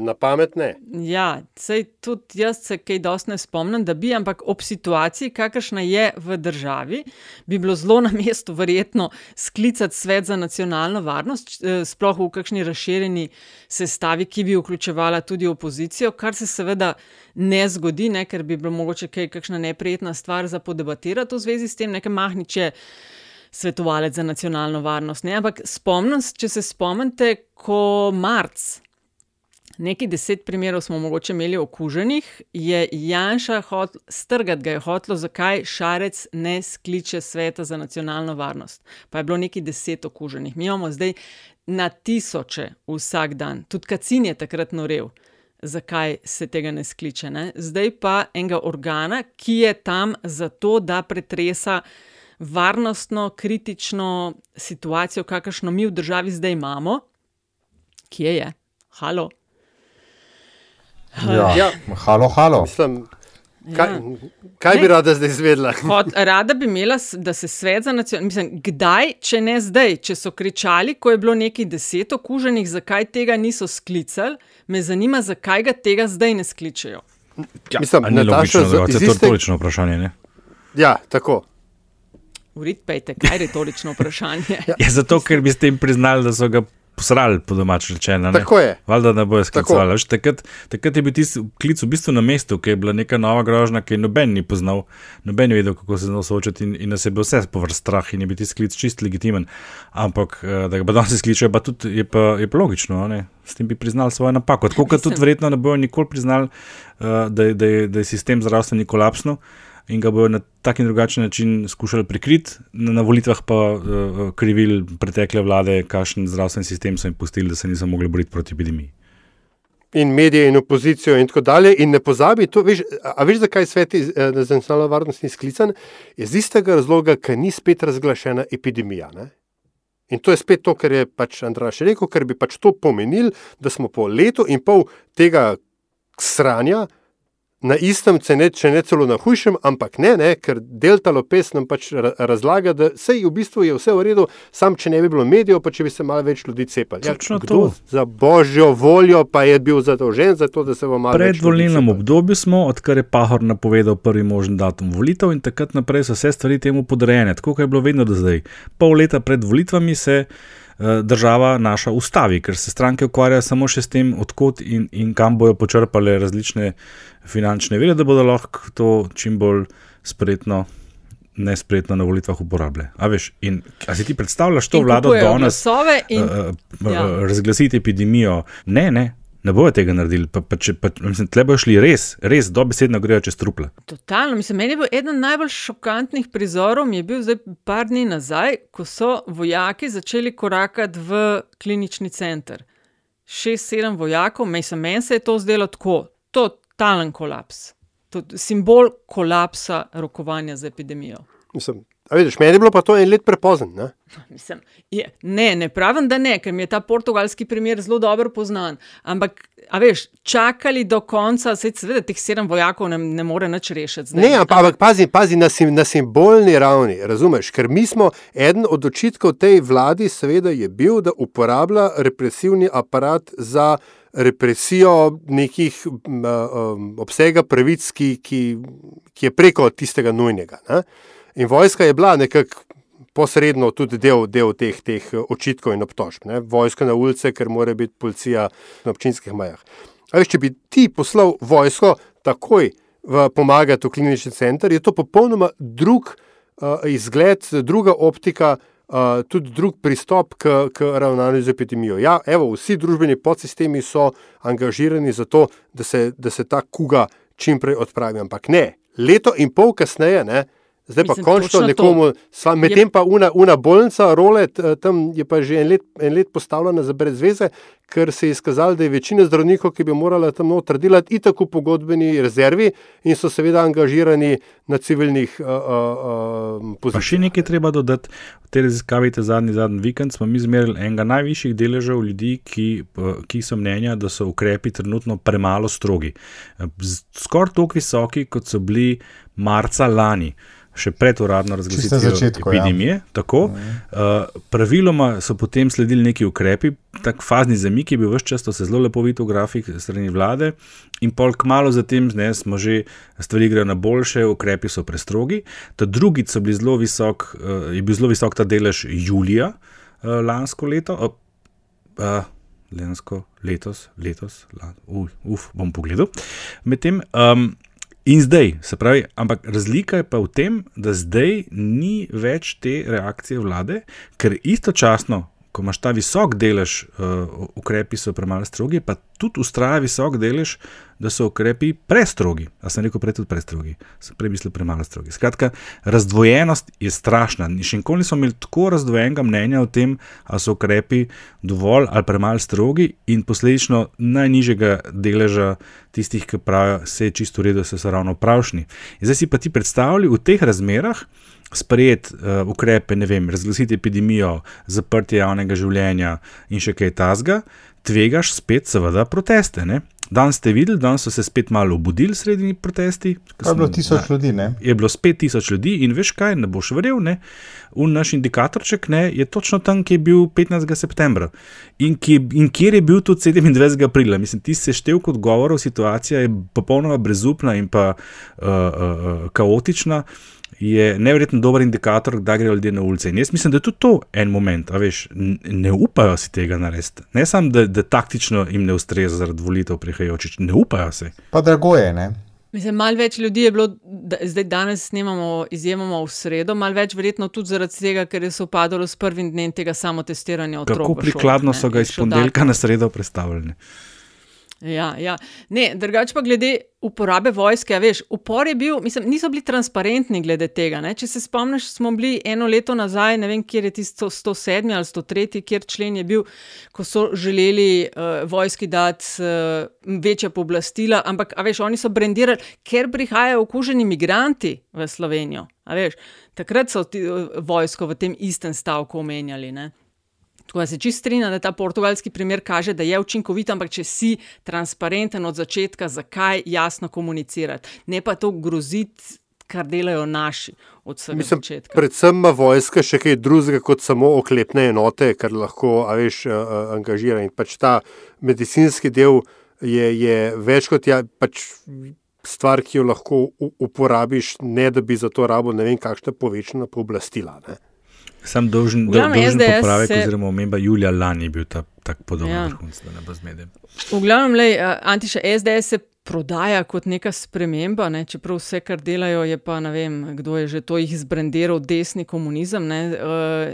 Na pamet ne. Ja, sej tudi jaz se kaj dosti ne spomnim, da bi, ampak ob situaciji, kakršna je v državi, bi bilo zelo na mestu, verjetno, sklicati svet za nacionalno varnost, eh, sploh v kakšni razširjeni sestavi, ki bi vključevala tudi opozicijo, kar se seveda ne zgodi, ne, ker bi bilo mogoče kaj, kakšna neprijetna stvar za podebatirati v zvezi s tem, nekaj mahniče. Svetovalec za nacionalno varnost. Ne? Ampak spomnim če se spomnite, ko marc Nekaj deset primerov smo mogoče imeli okuženih, je Janša hotel, strgati ga je hotel, zakaj Šarec ne skliče sveta za nacionalno varnost. Pa je bilo nekaj deset okuženih. Mi imamo zdaj na tisoče vsak dan, tudi Kacin je takrat norel, zakaj se tega ne skliče. Ne? Zdaj pa enega organa, ki je tam zato, da pretresa varnostno, kritično situacijo, kakršno mi v državi zdaj imamo, kje je? Halo. Ja, ja. halo, halo. Mislim, kaj, ja. kaj bi rada zdaj izvedela? Hot, rada bi imela, da se svet za nacionalno. Mislim, kdaj, če ne zdaj, če so kričali, ko je bilo nekaj deset okuženih, zakaj tega niso sklicali, me zanima, zakaj ga tega zdaj ne skličejo. Ja, Mislim, da je to retorično vprašanje. Ne? Ja, tako. Urit, pejte, kaj je retorično vprašanje? ja, zato, ker bi s tem priznali, da so ga posrali, po domač rečeno. Tako je. Valjda ne bojo sklicovali. Takrat, takrat je bil tisti klic v bistvu na mestu, ki je bila neka nova grožnja, ki je noben ni poznal, noben ni vedel, kako se z njo soočati in, in nas je bil vse povrst strah in je bil tisti klic čist legitimen. Ampak, eh, da ga danes skličejo, pa tudi je pa, je pa logično, ne? s tem bi priznali svojo napako. Tako kot tudi verjetno ne bojo nikoli priznali, uh, da, da, da je sistem zdravstveni kolapsno. In ga bodo na tak in drugačen način skušali prikriti, na, na volitvah pa uh, krivili pretekle vlade, kakšen zdravstveni sistem so jim pustili, da se niso mogli boriti proti epidemiji. In medije, in opozicijo, in tako dalje. In ne pozabi, to, veš, a veš, zakaj je svet za nacionalno varnost ni sklican? Iz istega razloga, ker ni spet razglašena epidemija. Ne? In to je spet to, kar je pač Andraš rekel, ker bi pač to pomenil, da smo po letu in pol tega sranja na istem, če ne celo na hujšem, ampak ne, ne ker Delta Lopes nam pač razlaga, da sej v bistvu je vse v redu, sam če ne bi bilo medijev, pa če bi se malo več ljudi cepali. Ja, kdo za božjo voljo pa je bil zadolžen za to, da se bo malo. Pred volilnem obdobju smo, odkar je Pahor napovedal prvi možen datum volitev in takrat naprej so vse stvari temu podrejene, tako kot je bilo vedno do zdaj. Pol leta pred volitvami se. Država naša ustavi, ker se stranke ukvarjajo samo še s tem, odkot in, in kam bojo počrpale različne finančne vire, da bodo lahko to čim bolj spretno. Nespretno na volitvah uporabljati. A, veš, in, a si ti predstavljaš to vlado danes, da in... uh, ja. razglasiti epidemijo? Ne, ne, ne bojo tega naredili. Pa, pa, če, pa, mislim, tle bojo šli res, res dobesedno grejo čez trupla. Totalno. Mislim, meni je bil eden najbolj šokantnih prizorov, je bil zdaj par dni nazaj, ko so vojaki začeli korakati v klinični center. Šest, sedem vojakov, meni se je to zdelo tako. To, totalen kolaps, tudi simbol kolapsa rokovanja z epidemijo. Mislim, vidiš, meni je bilo pa to en let prepozno. Ne? Mislim, je, ne, ne pravim, da ne, ker mi je ta portugalski primer zelo dobro poznan. Ampak, a veš, čakali do konca, seveda, teh sedem vojakov ne, ne more nič rešiti. Zdaj. Ne, ampak pazi, pazi na, sim, na simbolni ravni, razumeš? Ker mi smo, eden od očitkov tej vladi, seveda, je bil, da uporablja represivni aparat za represijo nekih um, obsega pravic, ki, ki, ki je preko tistega nujnega. Ne? In vojska je bila nekako posredno tudi del, del teh, teh očitkov in obtožb. Ne? Vojska na ulice, ker mora biti policija na občinskih mejah. Veš, če bi ti poslal vojsko takoj v pomagati v klinični center, je to popolnoma drug uh, izgled, druga optika uh, tudi drug pristop k, k ravnanju z epidemijo. Ja, evo, vsi družbeni podsistemi so angažirani za to, da se, da se ta kuga čim prej odpravi. Ampak ne, leto in pol kasneje, ne, zdaj pa Mislim, končno nekomu, medtem pa una, una bolnica, rolet, tam je pa že en let, en let postavljena za brez veze, ker se je izkazalo, da je večina zdravnikov, ki bi morala tam noter delati, itak v pogodbeni rezervi in so seveda angažirani na civilnih uh, uh, pozicijah. Pa še nekaj treba dodati, v tej raziskavi te zadnji, zadnji vikend smo mi izmerili enega najvišjih deležev ljudi, ki, ki so mnenja, da so ukrepi trenutno premalo strogi. Skoraj tako visoki, kot so bili marca lani še pred uradno razglasitvijo ja. epidemije. Ja. Tako, uh, praviloma so potem sledili neki ukrepi, tak fazni zamik je bil vse čas, to se zelo lepo vidi v grafik strani vlade, in pol kmalo zatem ne, smo že stvari grejo na boljše, ukrepi so prestrogi. Ta drugi so bili zelo visok, uh, je bil zelo visok ta delež julija uh, lansko leto. Uh, uh, Lensko, letos, letos, uf, uf, bom pogledal. Medtem, um, In zdaj, se pravi, ampak razlika je pa v tem, da zdaj ni več te reakcije vlade, ker istočasno, ko imaš ta visok delež, uh, ukrepi so premalo strogi, pa tudi ustraja visok delež, da so ukrepi prestrogi. A sem rekel, prej tudi prestrogi, sem prej mislil premalo strogi. Skratka, razdvojenost je strašna. Še nikoli nismo imeli tako razdvojenega mnenja o tem, ali so ukrepi dovolj ali premalo strogi, in posledično najnižjega deleža tistih, ki pravijo, vse je čisto redu, vse so ravno pravšni. In zdaj si pa ti predstavljaj v teh razmerah sprejeti uh, ukrepe, ne vem, razglasiti epidemijo, zaprtje javnega življenja in še kaj tasga, tvegaš spet, seveda, proteste. Ne? Danes ste videli, da so se spet malo obudili sredi protesti. Je bilo tisoč ljudi. Ne? Je bilo spet tisoč ljudi in veš kaj, ne boš verjel. Ne? Un naš indikatorček ne, je točno tam, kjer je bil 15. septembra in, ki, in kjer je bil tudi 27. aprila. Mislim, ti si števil kot govorov, situacija je popolnoma brezupna in pa uh, uh, uh, kaotična je nevreten dober indikator, da grejo ljudje na ulice. In jaz mislim, da je tudi to en moment, a veš, ne upajo si tega narediti. Ne samo, da, da taktično jim ne ustreza zaradi volitev prihajajočih, ne upajo se. Pa drago je, ne. Mislim, malo več ljudi je bilo, da, zdaj danes snemamo, izjemoma v sredo, malo več verjetno tudi zaradi tega, ker je se upadalo s prvim dnem tega samotestiranja otrok. Kako prikladno so ga iz ponedeljka na sredo predstavljali. Ja, ja. Ne, drugače pa glede uporabe vojske, veš, upor je bil, mislim, niso bili transparentni glede tega. Ne? Če se spomniš, smo bili eno leto nazaj, ne vem, kje je tisto 107 ali 103, kjer člen je bil, ko so želeli uh, vojski dati uh, večja pooblastila, ampak, a veš, oni so brendirali, ker prihajajo okuženi migranti v Slovenijo. Veš, takrat so ti, uh, vojsko v tem istem stavku omenjali. Ne? Tako da se čist strinjam, da ta portugalski primer kaže, da je učinkovit, ampak če si transparenten od začetka, zakaj jasno komunicirati, ne pa to groziti, kar delajo naši od vsega Mislim, začetka. predvsem ima vojska še kaj drugega kot samo oklepne enote, kar lahko, a veš, a, angažira. In pač ta medicinski del je, je več kot ja, pač stvar, ki jo lahko uporabiš, ne da bi za to rabo ne vem kakšna povečana pooblastila. Ne. Sam dolžen, do, dolžen popravek, se- oziroma omemba Julija lani je bil ta tak podoben Ja. vrhunc, da ne bo zmede. V glavnem, lej, Antiša SDS se prodaja kot neka sprememba, ne? čeprav vse, kar delajo, je pa ne vem, kdo je že to jih zbrendiral, desni komunizem. ne.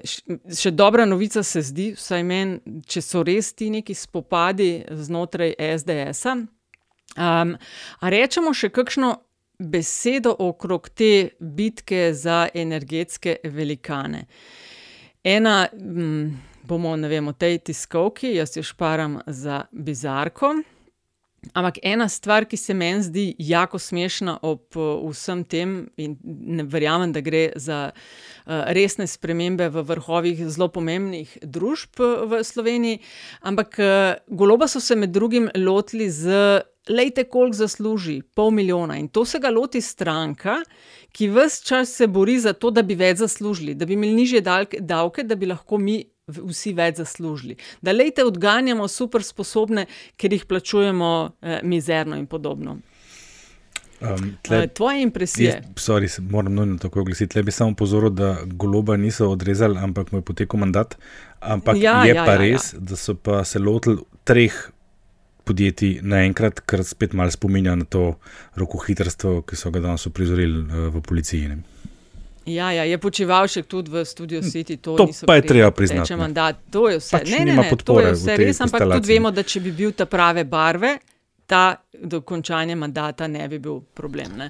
Š- še dobra novica se zdi, vsaj meni, če so res ti neki spopadi znotraj SDS-a. Um, a rečemo še kakšno besedo okrog te bitke za energetske velikane. Ena, m, bomo ne vem, o tej tiskovki, jaz jo šparam za bizarko. Ampak ena stvar, ki se meni zdi jako smešna ob vsem tem, in ne verjamem, da gre za uh, resne spremembe v vrhovih zelo pomembnih družb v Sloveniji, ampak uh, goloba so se med drugim lotili z. Lejte, koliko zasluži, pol milijona. In to se ga loti stranka, ki vse čas se bori za to, da bi več zaslužili, da bi imeli nižje davke, da bi lahko mi vsi več zaslužili. Da lejte odganjamo super sposobne, ker jih plačujemo eh, mizerno in podobno. Um, Eh, Tvoje impresije? Jaz, sorry, moram nujno tako oglasiti. Le bi samo pozoril, da goloba niso odrezali, ampak mu je potekel mandat. Ampak Ja, je ja, pa ja, ja. res, da so pa se lotili treh podjetij naenkrat, kar spet malo spominja na to rokohitrstvo, ki so ga danes uprizorili uh, v policiji. Ne. Ja, ja, je počival še tudi v Studio City. To, To pa je treba priznati, ne. Mandat. To je vse. Pač ne, ne, ne, to je vse res, ampak tudi vemo, da če bi bil ta prave barve, ta dokončanje mandata ne bi bil problem. Ne.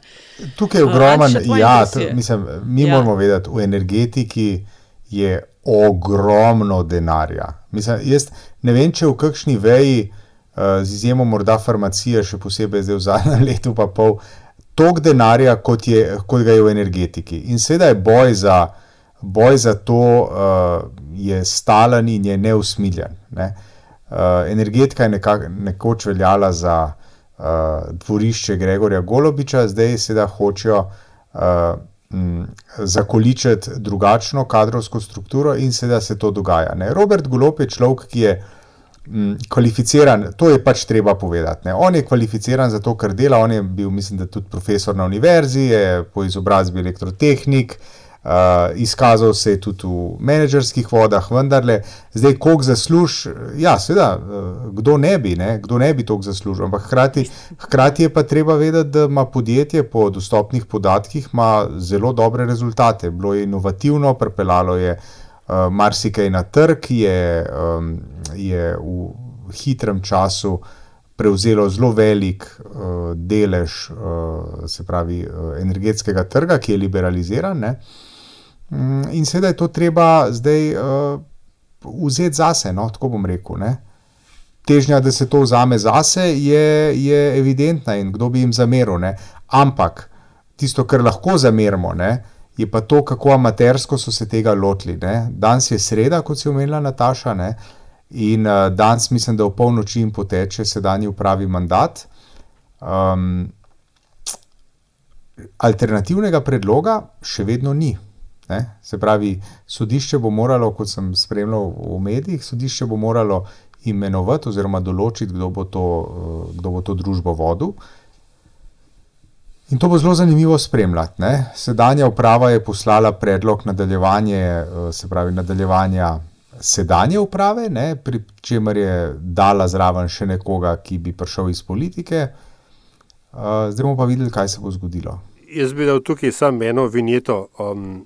Tukaj je Uh, ogromen, tvoje ja, to, mislim, mi Ja. moramo vedeti, v energetiki je ogromno denarja. Mislim, jaz ne vem, če v kakšni veji, uh, z izjemo morda farmacije, še posebej zdaj v zadnjem letu, pa pol, toliko denarja, kot, je, kot ga je v energetiki. In seveda je boj za, boj za to, uh, je stalen in je neusmiljen. Ne? Uh, energetika je nekak, nekoč veljala za uh, dvorišče Gregorja Golobiča, zdaj seveda hočejo uh, m, zakoličiti drugačno kadrovsko strukturo in seveda se to dogaja. Ne? Robert Golob je človek, ki je m, kvalificiran, to je pač treba povedati. Ne? On je kvalificiran za to, kar dela, on je bil, mislim, da tudi profesor na univerzi, je po izobrazbi elektrotehnik. Uh, izkazal se je tudi v menedžerskih vodah, vendarle, zdaj, koliko zasluž, ja, seveda, uh, kdo ne bi, ne, kdo ne bi toliko zaslužil, ampak hkrati, hkrati je pa treba vedeti, da ima podjetje po dostopnih podatkih zelo dobre rezultate. Bilo je inovativno, pripeljalo je uh, marsikaj na trg, je, um, je v hitrem času prevzelo zelo velik uh, delež, uh, se pravi, uh, energetskega trga, ki je liberaliziran. Ne. Mm, In seveda je to treba zdaj uh, vzeti zase, no, tako bom rekel. Ne. Težnja, da se to vzame zase, je, je evidentna in kdo bi jim zameril. Ne. Ampak tisto, kar lahko zamerimo, ne, je pa to, kako amatersko so se tega lotili. Ne. Danes je sreda, kot si omenila Nataša, ne, in uh, danes mislim, da v polnoči jim poteče sedanji upravi mandat. Um, alternativnega predloga še vedno ni. Ne? Se pravi, sodišče bo moralo, kot sem spremljal v medijih, sodišče bo moralo imenovati oziroma določiti, kdo bo to, eh, kdo bo to družbo vodil. In to bo zelo zanimivo spremljati. Ne? Sedanja uprava je poslala predlog nadaljevanje, eh, se pravi, nadaljevanja sedanje uprave, ne? pri čemer je dala zraven še nekoga, ki bi prišel iz politike. Uh, zdaj bomo pa videli, kaj se bo zgodilo. Jaz bi dal tukaj samo eno vinjeto. Um,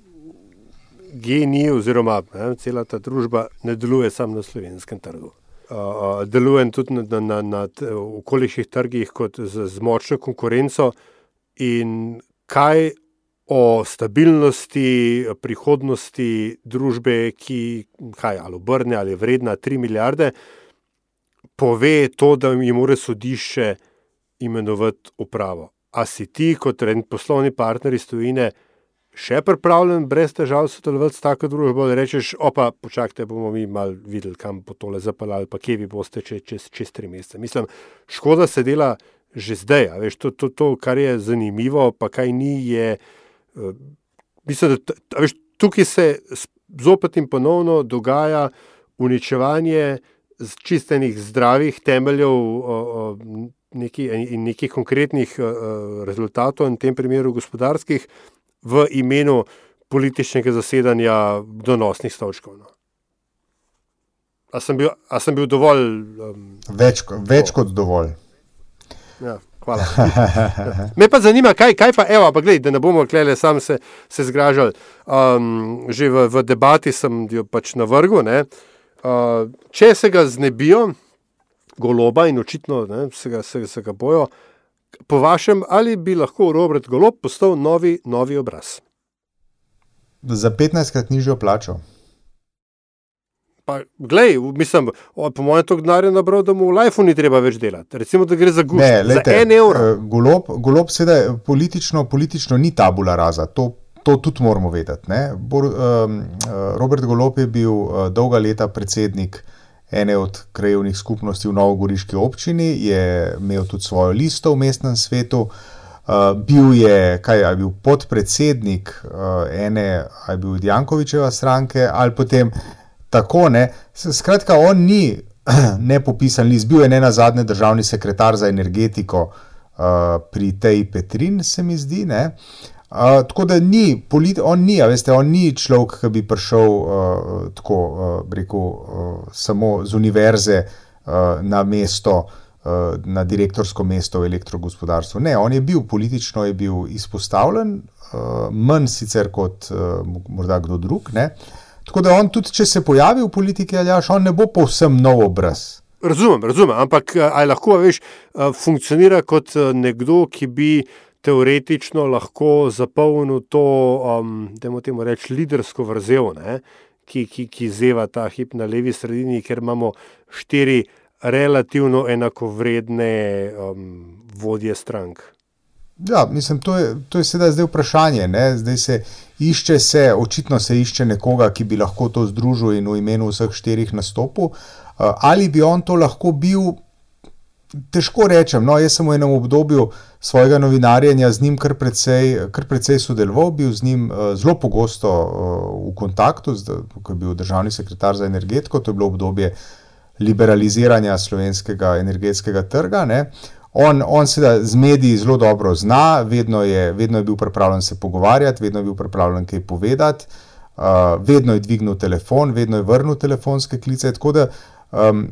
GNI oziroma ne, cela ta družba ne deluje samo na slovenskem trgu. uh, delujem tudi na, na, na, na okoliških trgih kot z, z močno konkurenco in kaj o stabilnosti, prihodnosti družbe, ki kaj, ali obrne ali vredna 3 milijarde, pove to, da jim mora sodišče imenovati upravo. A si ti, kot poslovni partner iz Tunisa, še pripravljen brez težav sodelovati s tako družbo, da rečeš, opa, počakajte, bomo mi mal videli, kam bo tole zapeljali, pa kje vi boste čez, čez, čez tri mesece. Mislim, škoda se dela že zdaj, veš, to, to, to, kar je zanimivo, pa kaj ni, je, uh, mislim, da, veš, tukaj se zopet in ponovno dogaja uničevanje čistenih zdravih temeljev neki, in nekih konkretnih uh, rezultatov, in v tem primeru gospodarskih, v imenu političnega zasedanja donosnih stavčkov. No. A sem bil, a sem bil dovolj? Um, več, več kot dovolj. Ja, hvala. Me pa zanima, kaj, kaj pa, evo, pa gledaj, da ne bomo klele, sam se, se zgražali. Um, že v, v debati sem jo pač navrgel. Uh, če se ga znebijo, goloba in očitno ne, se, ga, se, se ga bojo, po vašem, ali bi lahko Robert Golob postal novi, novi obraz? Za 15krat nižjo plačo. Pa, glej, mislim, po mojem, to denarje nabral, da mu v lifeu ni treba več delati. Recimo, da gre za gusto. Ne, lejte, za en evro. Eh, golob, golob seveda politično, politično ni tabula raza. To, to tudi moramo vedeti. Bor, um, Robert Golob je bil uh, dolga leta predsednik uh, ene od krajevnih skupnosti v Novogoriški občini, je imel tudi svojo listo v mestnem svetu. Uh, bil je, kaj je bil podpredsednik uh, ene, ali bil Jankovičeva stranke, ali potem tako ne. Skratka, on ni nepopisan list, bil je ne na zadnje državni sekretar za energetiko uh, pri tej Petrin, se mi zdi. Uh, tako da ni, politi, on ni, veste, on ni človek, ki bi prišel uh, tako, uh, rekel, uh, samo z univerze uh, na mesto, uh, na direktorsko mesto v elektrogospodarstvu. Ne, on je bil politično je bil izpostavljen, uh, manj sicer kot uh, morda kdo drug. Ne. Tako da on tudi, če se pojavi v politiki, ali jaš, on ne bo povsem nov obraz. Razumem, razumem, ampak ali lahko veš, funkcionira kot nekdo, ki bi teoretično lahko zapolnil to, um, da imamo temu reči, lidersko vrzel, ne, ki, ki, ki zeva ta hip na levi sredini, ker imamo štiri relativno enakovredne um, vodje strank. Ja, mislim, to je, to je sedaj zdaj vprašanje. Ne? Zdaj se išče, se, očitno se išče nekoga, ki bi lahko to združil in v imenu vseh štirih nastopil. Uh, ali bi on to lahko bil, težko rečem. No, jaz sem v enem obdobju svojega novinarjenja z njim kar precej, kar precej sodeloval, bil z njim uh, zelo pogosto uh, v kontaktu, ko je bil državni sekretar za energetiko, to je bilo obdobje liberaliziranja slovenskega energetskega trga. Ne. On, on se da z mediji zelo dobro zna, vedno je, vedno je bil pripravljen se pogovarjati, vedno je bil pripravljen kaj povedati, uh, vedno je dvignil telefon, vedno je vrnil telefonske klice. Tako da um,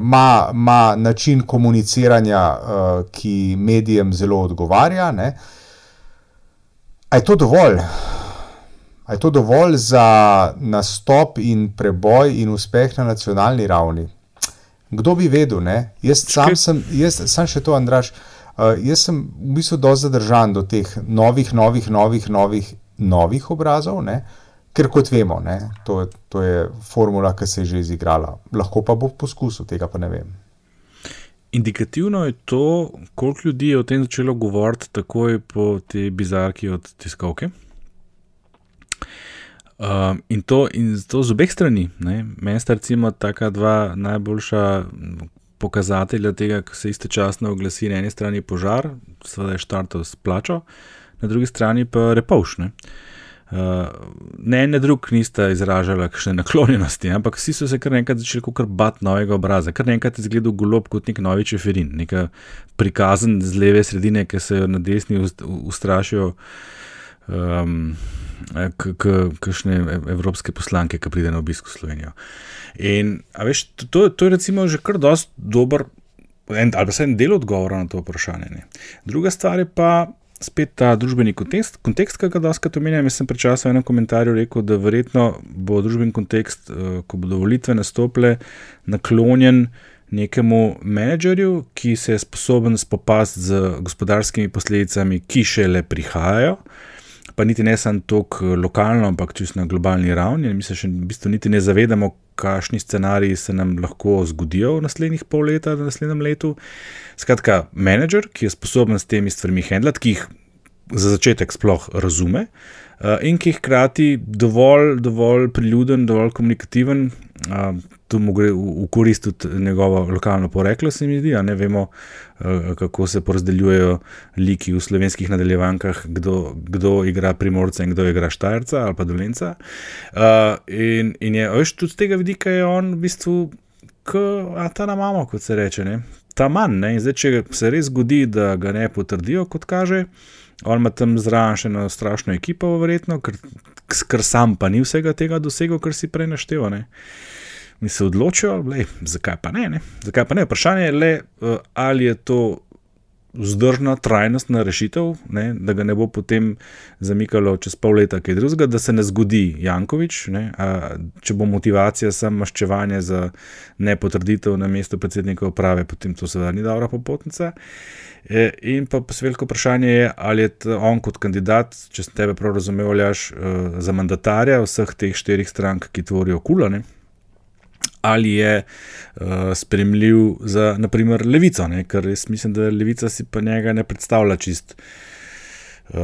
ima način komuniciranja, uh, ki medijem zelo odgovarja. Ne? A je to dovolj? A je to dovolj za nastop in preboj in uspeh na nacionalni ravni? Kdo bi vedel? Ne? Jaz sam sem, jaz sem še to, Andraš. Uh, jaz sem v bistvu dovolj zadržan do teh novih, novih, novih, novih, novih obrazov. Ne? Ker kot vemo, ne, to, to je formula, ki se je že izigrala. Lahko pa bo poskusil, tega pa ne vem. Indikativno je to, koliko ljudi je o tem začelo govoriti takoj po tej bizarki od tiskovke. Um, in, to, in to z obeh strani. Meni sta recimo taka dva najboljša pokazatelja tega, ko se istočasno oglasi na eni strani požar, seveda je štartov s plačo, na drugi strani pa repovšne. Uh, Uh, ne, ne drug nista izražala kakšne naklonjenosti, ampak vsi so se kar enkrat začeli kot bat novega obraza, kar enkrat je izgledal golob kot nek novi čeferin, neka prikazan z leve sredine, ki se jo na desni ustrašijo, um, kakšne evropske poslanke, ki pride na obisk v Slovenijo. In veš, to, to je recimo že kar dober, en, ali pa en del odgovora na to vprašanje. Ne. Druga stvar je pa spet ta družbeni kontekst, kontekst ki ga doskrat omenjam. Jaz sem pred časom v enem komentarju rekel, da verjetno bo družbeni kontekst, uh, ko bodo volitve nastopile, naklonjen nekemu menedžerju, ki se je sposoben spopasti z gospodarskimi posledicami, ki šele prihajajo. Pa niti ne samo tako lokalno, ampak tudi na globalni ravni. Mi se še v bistvu niti ne zavedamo, kakšni scenariji se nam lahko zgodijo v naslednjih pol leta, v naslednjem letu. Skratka, menedžer, ki je sposoben s temi stvarmi handlati, ki jih za začetek sploh razume, uh, in ki je hkrati dovolj, dovolj priljuben, dovolj komunikativen. Tu mu gre v, v korist tudi njegovo lokalno poreklo, se mi zdi. Ne vemo, uh, kako se porazdeljujejo liki v slovenskih nadaljevankah, kdo, kdo igra primorca in kdo igra štajerca ali pa dolenca. Uh, in, in je, veš, tudi z tega vidika je on v bistvu, kot ta na mamo, kot se reče, ne? ta manj. In zdaj, če se res zgodi, da ga ne potrdijo, kot kaže. On ima tam zraven še eno strašno ekipo, verjetno, ker, ker sam pa ni vsega tega dosegel, kar si prej naštel. Mi se odločijo, lej, zakaj pa ne, ne. Zakaj pa ne? Vprašanje je le, uh, ali je to vzdržna, trajnostna rešitev, ne, da ga ne bo potem zamikalo čez pol leta kaj drugega, da se ne zgodi Jankovič, ne, a, če bo motivacija samo maščevanje za nepotrditev na mestu predsednika uprave, potem to seveda ni dobra popotnica. E, in pa veliko vprašanje je, ali je on kot kandidat, če sem tebe prav razumel, aljaš, e, za mandatarja vseh teh štirih strank, ki tvorijo kulane ali je uh, spremljiv za, naprimer, levico, ne? ker jaz mislim, da levica si pa njega ne predstavlja čist uh,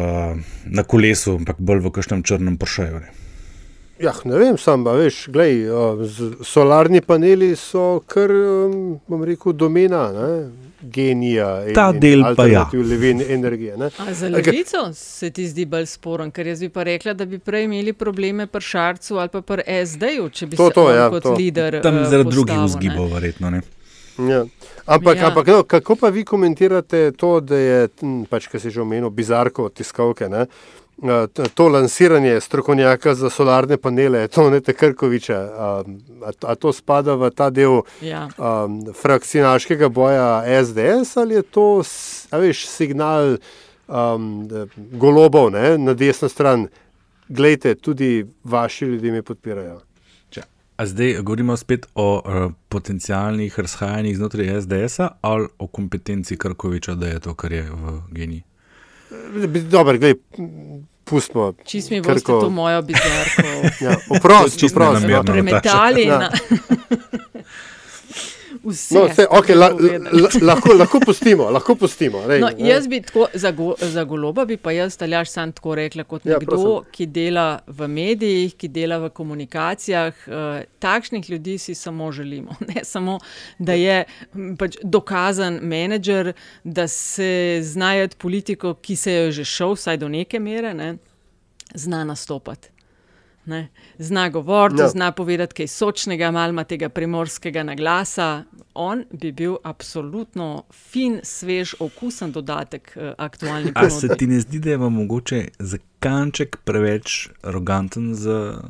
na kolesu, ampak bolj v kakšnem črnem pršaju. Ja, ne vem, sam pa veš, glej, solarni paneli so kar, bom rekel, domena. Ne? Genija. Ta in, del in pa ja. Energije, za levico se ti zdi bolj sporen, ker jaz bi pa rekla, da bi prej imeli probleme pri Šarcu ali pa pri SD-ju, če bi to, se to, ja, kot to. lider. Tam uh, zaradi drugih vzgibov, verjetno. Ja. Ampak, ja. ampak no, kako pa vi komentirate to, da je, pač, kar si že omenil, bizarko tiskalke? To lansiranje strokovnjaka za solarne panele, to ne te Krkoviča, a, a to spada v ta del ja. frakcijskega boja SDS ali je to veš, signal um, golobov ne, na desno stran? Glejte, tudi vaši ljudje me podpirajo. A zdaj govorimo spet o uh, potencijalnih razhajanjih znotraj SDS-a ali o kompetenci Krkoviča, da je to, kar je v geniji. Dobro, gledaj, pustimo. Čist mi boste to mojo bizarko. ja, oprosti, oprosti. No. Premetali. Ja. Vse, no, vse, okay, la, la, lahko, lahko pustimo. Lahko pustimo rej, no, jaz bi tako, za, go, za goloba bi pa jaz staljaš sam tako rekla, kot ja, nekdo, prosim. ki dela v medijih, ki dela v komunikacijah. Uh, takšnih ljudi si samo želimo. Ne samo, da je pač dokazan menedžer, da se znajo politiko, ki se je že šel, vsaj do neke mere, ne, zna nastopati. Ne. Zna govoriti, no. zna povedati kaj sočnega, malo tega primorskega naglasa. On bi bil absolutno fin, svež, okusen dodatek uh, aktualni politiki. Ali se ti ne zdi, da je mogoče za kanček preveč aroganten za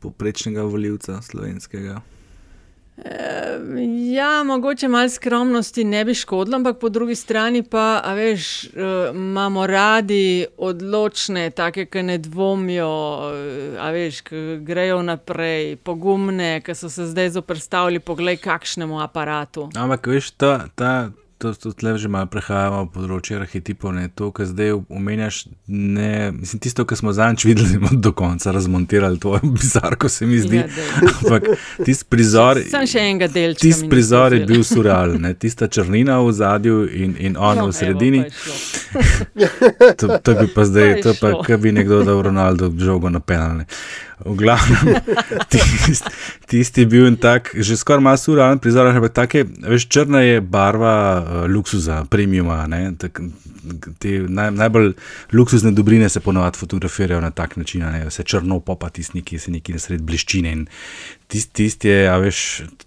poprečnega voljivca slovenskega? Ja, mogoče malo skromnosti ne bi škodilo, ampak po drugi strani pa, veš, uh, imamo radi odločne, take, ki ne dvomijo, uh, veš, ki grejo naprej, pogumne, ki so se zdaj zoprstavili, poglej, kakšnemu aparatu. Ampak, veš, ta, ta, to, to tle že malo prehajamo po področju arhetipov. Ne? To, kar zdaj omenjaš, ne, mislim, tisto, kar smo zadnjič videli, da do konca razmontirali, to je bizarno, se mi zdi. Ja, Ampak tisti prizor, tist prizor je bil surrealen, tista črnina v zadju in, in on no, v sredini. Evo, to, to bi pa zdaj, to pa, kar bi nekdo dal Ronaldo žogo na penalne. V glavnem, tisti tist je bil tak, že skoraj malo surrealen prizor, ampak tako je, veš, črna je barva uh, luksuza, premiuma. Tak, te naj, najbolj luksuzne dobrine se ponovadi fotografirajo na tak način, da se črno popa tisti, ki se neki na sred bliščine. Tisti tist je, a veš,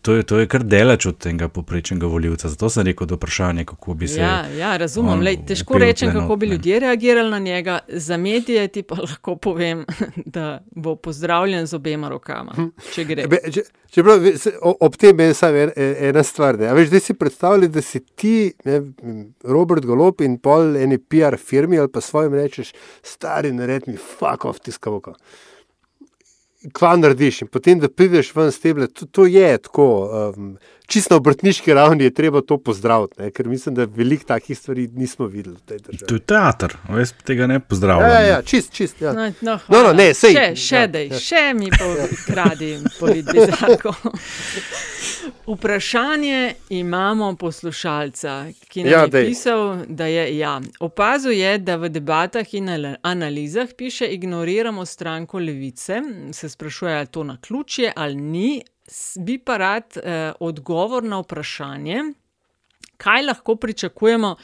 to je, to je kar delač od tega poprečnega voljivca. Zato sem rekel, da vprašanje, kako bi se. Ja, ja razumem. Lej, težko rečem, kako bi ljudje reagirali na njega. Za medije ti pa lahko povem, da bo pozdravljen z obema rokama, če gre. Be, če, čeprav, ve- se- ob tem je samo en, en- ena stvar. Ne. A Veš, da si predstavljaj, da si ti, ne, Robert Golop in pol eni PR firmi ali pa svojim rečeš, stari, nared mi, fuck off tiskavko. Kva narediš in potem, da prideš ven s teble, to, to je tako. Um, čisto na obrtniški ravni je treba to pozdraviti, ne, ker mislim, da veliko takih stvari nismo videli v tej državi. To je teater, jaz tega ne pozdravljam. Ja, ja, ja, čist, čist. Ja. No, no, No, no, ne, sej. Še, še, Ja, dej, ja. še mi pa kradi politizarko. Vprašanje imamo poslušalca, ki nam Ja, je dej. pisal, da je ja. Opazil je, da v debatah in analizah piše, ignoriramo stranko levice. Se sprašuje, ali to na ključje ali ni. Bi pa rad eh, odgovor na vprašanje, kaj lahko pričakujemo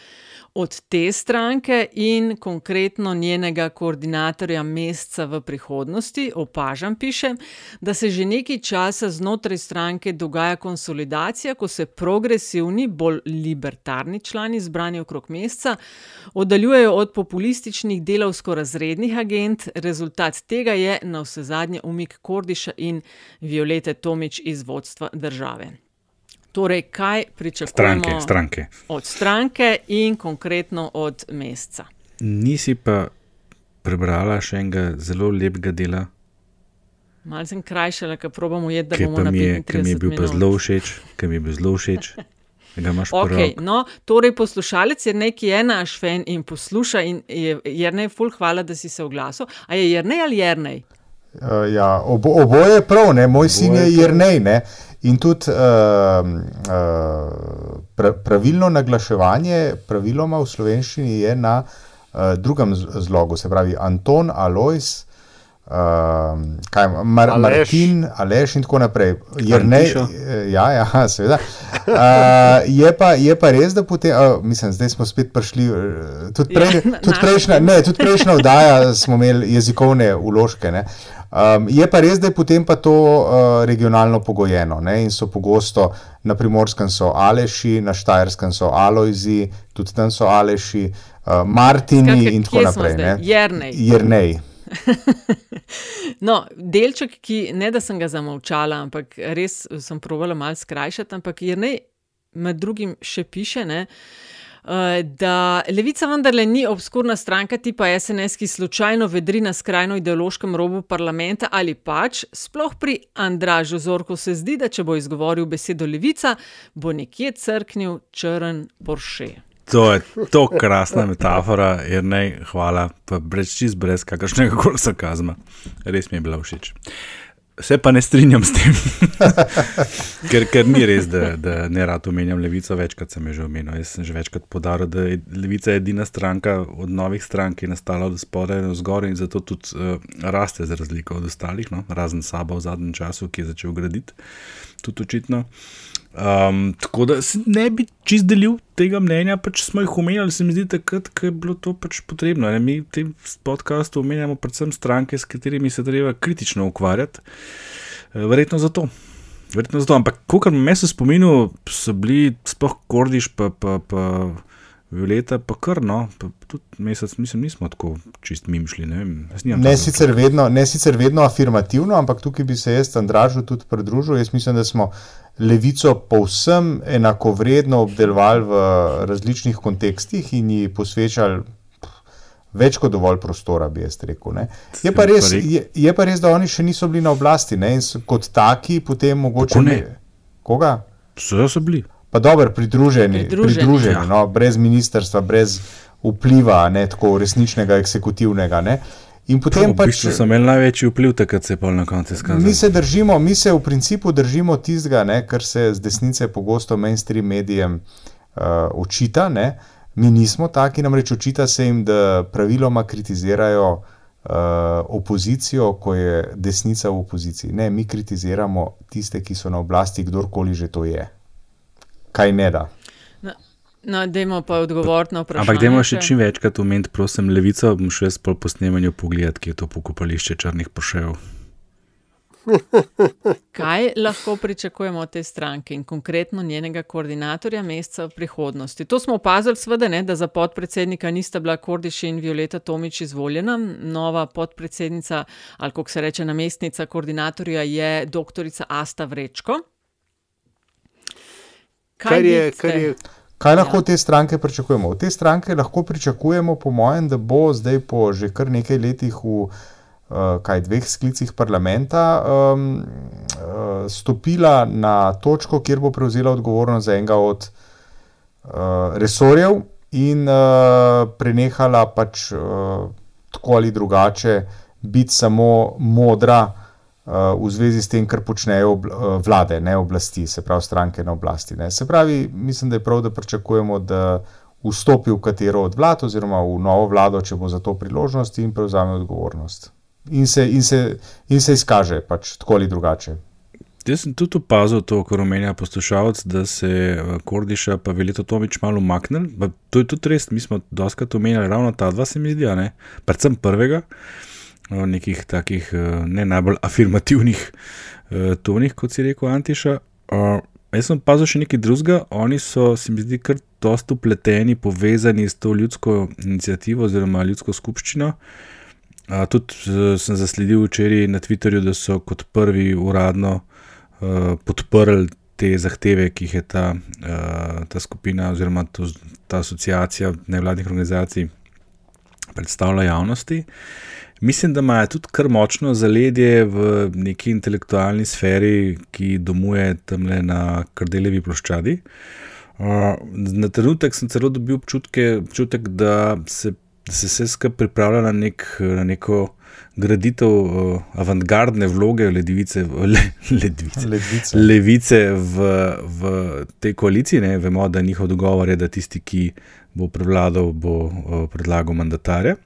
od te stranke in konkretno njenega koordinatorja meseca v prihodnosti. Opažam, piše, da se že nekaj časa znotraj stranke dogaja konsolidacija, ko se progresivni, bolj libertarni člani zbrani okrog meseca oddaljujejo od populističnih delavsko-razrednih agent. Rezultat tega je na vse zadnje umik Kordiša in Violete Tomič iz vodstva države. Torej, kaj pričakujemo Stranke, stranke. od stranke in konkretno od meseca? Nisi pa prebrala še enega zelo lepega dela, Malce sem krajšala, ker probamo jeti, da bomo pa na mi je, ki mi je 35 bil pa zelo všeč, ki mi je bil zelo všeč. Okay. no, torej poslušalec je neki je naš fan in posluša in je Jrnej, ful, hvala, da si se oglasil. A je Jrnej ali Jrnej? Uh, ja, obo, oboje je prav, ne? moj sin je Jrnej. Ne? In tudi uh, uh, pra, pravilno naglaševanje, praviloma v slovenščini je na uh, drugem zlogu, se pravi Anton, Alois, uh, kaj, Mar, Aleš. Martin, Aleš in tako naprej. Eh, ja, ja, seveda. Uh, je, pa, je pa res, da potem, uh, mislim, zdaj smo spet prišli, uh, tudi, prej, Ja, tudi, prejšnja, ne, tudi prejšnja oddaja smo imeli jezikovne uložke. Ne. Um, je pa res, da je potem pa to uh, regionalno pogojeno ne, in so pogosto na primorskem so Aleši, na Štajerskem so Alojzi, tudi tam so Aleši, uh, Martini Skratka, in tako naprej. Jernej. Jernej. No, delček, ki ne da sem ga zamolčala, ampak res sem provala malo skrajšati, ampak Jrnej med drugim še piše. Ne, eh, Da levica vendarle ni obskurna stranka tipa SNS, ki slučajno vedri na skrajno ideološkem robu parlamenta ali pač, sploh pri Andražu Zorku se zdi, da če bo izgovoril besedo levica, bo nekje crknil črn Porsche. To je to krasna metafora, jer ne, hvala, pa brez čist brez kakršnega koli sarkazma. Res mi je bila všeč. Se pa ne strinjam s tem, ker, ker ni res, da, da ne rad omenjam levico, večkrat sem jo že omenil. Jaz sem že večkrat podaril, da je levica edina stranka od novih strank, ki je nastala od spodaj do zgoraj in zato tudi uh, raste za razliko od ostalih, no? razen sabo v zadnjem času, ki je začel graditi, tudi očitno. Um, tako da ne bi čist delil tega mnenja, pač smo jih omenjali, se mi zdi, takrat, ko je bilo to pač potrebno. Ne? Mi v tem podkastu omenjamo predvsem stranke, s katerimi se treba kritično ukvarjati. Eh, Verjetno zato. Verjetno zato. Ampak, kot me se spominu, so bili sploh Kordiš, pa, pa, pa Violeta, pa kar no, pa tudi mesec, mislim, nismo tako čist. Ne, jaz nimam Ne tako- sicer, vedno, ne sicer vedno afirmativno, ampak tukaj bi se jaz Andražu tudi pridružil. Jaz mislim, da smo levico povsem enakovredno obdelovali v različnih kontekstih in ji posvečali več kot dovolj prostora, bi jaz rekel. Ne. Je, pa res, je, je pa res, da oni še niso bili na oblasti ne, in so kot taki potem mogoče. Kako ne? Koga? So, so bili. Pa dobro, pridruženi, Pridruženi. pridruženi Ja. no, brez ministrstva, brez vpliva, ne tako resničnega, eksekutivnega. Ne. In potem v pač. bistvu so imeli največji vpliv, takrat se je pol na koncu izkazal. Mi se držimo, mi se v principu držimo tistega, ne, kar se z desnice pogosto mainstream medijem uh, očita. Ne. Mi nismo taki, namreč očita se jim, da praviloma kritizirajo uh, opozicijo, ko je desnica v opoziciji. Ne, mi kritiziramo tiste, ki so na oblasti, kdorkoli že to je. Kaj ne da. No, dajmo pa odgovoriti na vprašanje. Ampak, dajmo še čim večkrat omeniti, prosim, levico, bom šel jaz po snemanju pogledati, kje je to pokopališče črnih pošev. Kaj lahko pričakujemo od te stranke in konkretno njenega koordinatorja meseca v prihodnosti? To smo opazili, sveda, ne, da za podpredsednika nista bila Kordiš in Violeta Tomič izvoljena. Nova podpredsednica, ali kako se reče, namestnica koordinatorja je doktorica Asta Vrečko. Kaj, Kar je, vidite? kar je, Kaj lahko od te stranke pričakujemo? Od te stranke lahko pričakujemo, po mojem, da bo zdaj po že kar nekaj letih v uh, kaj, dveh sklicih parlamenta um, uh, stopila na točko, kjer bo prevzela odgovornost za enega od uh, resorjev in uh, prenehala pač uh, tako ali drugače biti samo modra v zvezi s tem, kar počnejo uh, vlade, ne oblasti, se pravi stranke na oblasti. Ne. Se pravi, mislim, da je prav, da pričakujemo, da vstopi v katero od vlad, oziroma v novo vlado, če bo za to priložnost in prevzame odgovornost. In se, in se, in se izkaže pač tako ali drugače. Jaz sem tudi opazil to, kar omenja poslušalec, da se eh, Kordiša pa Velito Tomič malo umaknil. To je tudi res, mi smo doskrat omenjali ravno ta dva, se mi zdi, predvsem prvega, o nekih takih eh, ne najbolj afirmativnih eh, tonih, kot si rekel Antiša. Jaz sem opazil še nekaj drugega, oni so, se mi zdi, kar dosta upleteni, povezani s to ljudsko inicijativo oziroma ljudsko skupščino. Uh, tudi uh, sem zasledil včeraj na Twitterju, da so kot prvi uradno uh, podprli te zahteve, ki jih je ta, uh, ta skupina oziroma to, ta asociacija nevladnih organizacij predstavila javnosti. Mislim, da imajo tudi kar močno zaledje v neki intelektualni sferi, ki domuje tam le na Kardelevi ploščadi. Uh, na trenutek sem celo dobil občutke, občutek, da se, da se vse skupaj pripravlja na, nek, na neko graditev uh, avantgardne vloge ledvice, le, ledvice, Ledvice. levice v, v tej koaliciji. Ne? Vemo, da njihov dogovor je, da tisti, ki bo prevladal, bo uh, predlagal mandatarja.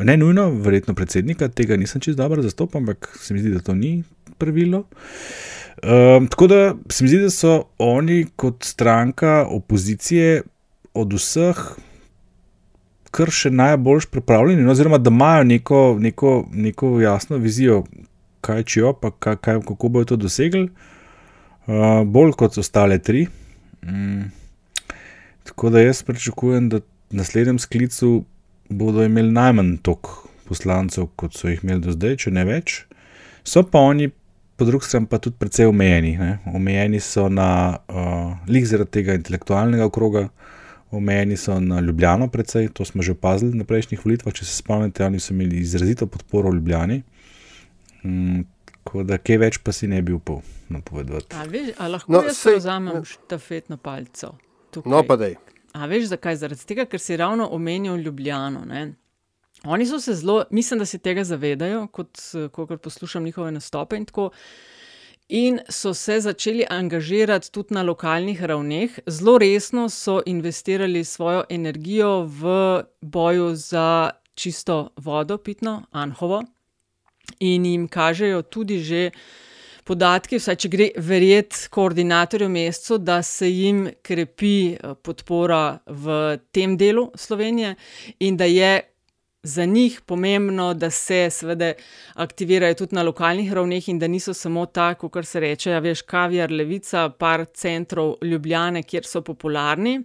Ne nujno, verjetno predsednika, tega nisem čest dobro zastopal, ampak se mi zdi, da to ni pravilo. Um, tako da se mi zdi, da so oni kot stranka opozicije od vseh kar še najbolj pripravljeni, oziroma da imajo neko, neko, neko jasno vizijo, kaj čijo, pa kaj, kaj, kako bodo to dosegli, uh, bolj kot ostale tri. Mm. Tako da jaz pričakujem, da v naslednjem sklicu bodo imeli najmanj toliko poslancev, kot so jih imeli do zdaj, če ne več. So pa oni, po drugi strani, pa tudi precej omejeni. Ne? Omejeni so na uh, lik zaradi tega intelektualnega okroga, omejeni so na Ljubljano, precej, to smo že opazili na prejšnjih volitvah. Če se spomnite, oni so imeli izrazito podporo v Ljubljani. Mm, tako da, kaj več pa si ne bi upal napovedati. A, veš, a lahko No, jaz sej- prevzamem štafetno palico? tukaj? no, pa dej. A veš zakaj? Zaradi tega, ker si ravno omenil Ljubljano. Ne? Oni so se zelo, mislim, da se tega zavedajo, kot ko poslušam njihove nastope in tako. In so se začeli angažirati tudi na lokalnih ravneh. Zelo resno so investirali svojo energijo v boju za čisto vodo, pitno, Anhovo, in jim kažejo tudi že podatki, vsaj če gre verjeti koordinatorju mesecu, da se jim krepi eh, podpora v tem delu Slovenije in da je za njih pomembno, da se seveda aktivirajo tudi na lokalnih ravneh in da niso samo tako, kar se reče, ja, veš, kaviar, levica, par centrov Ljubljane, kjer so popularni.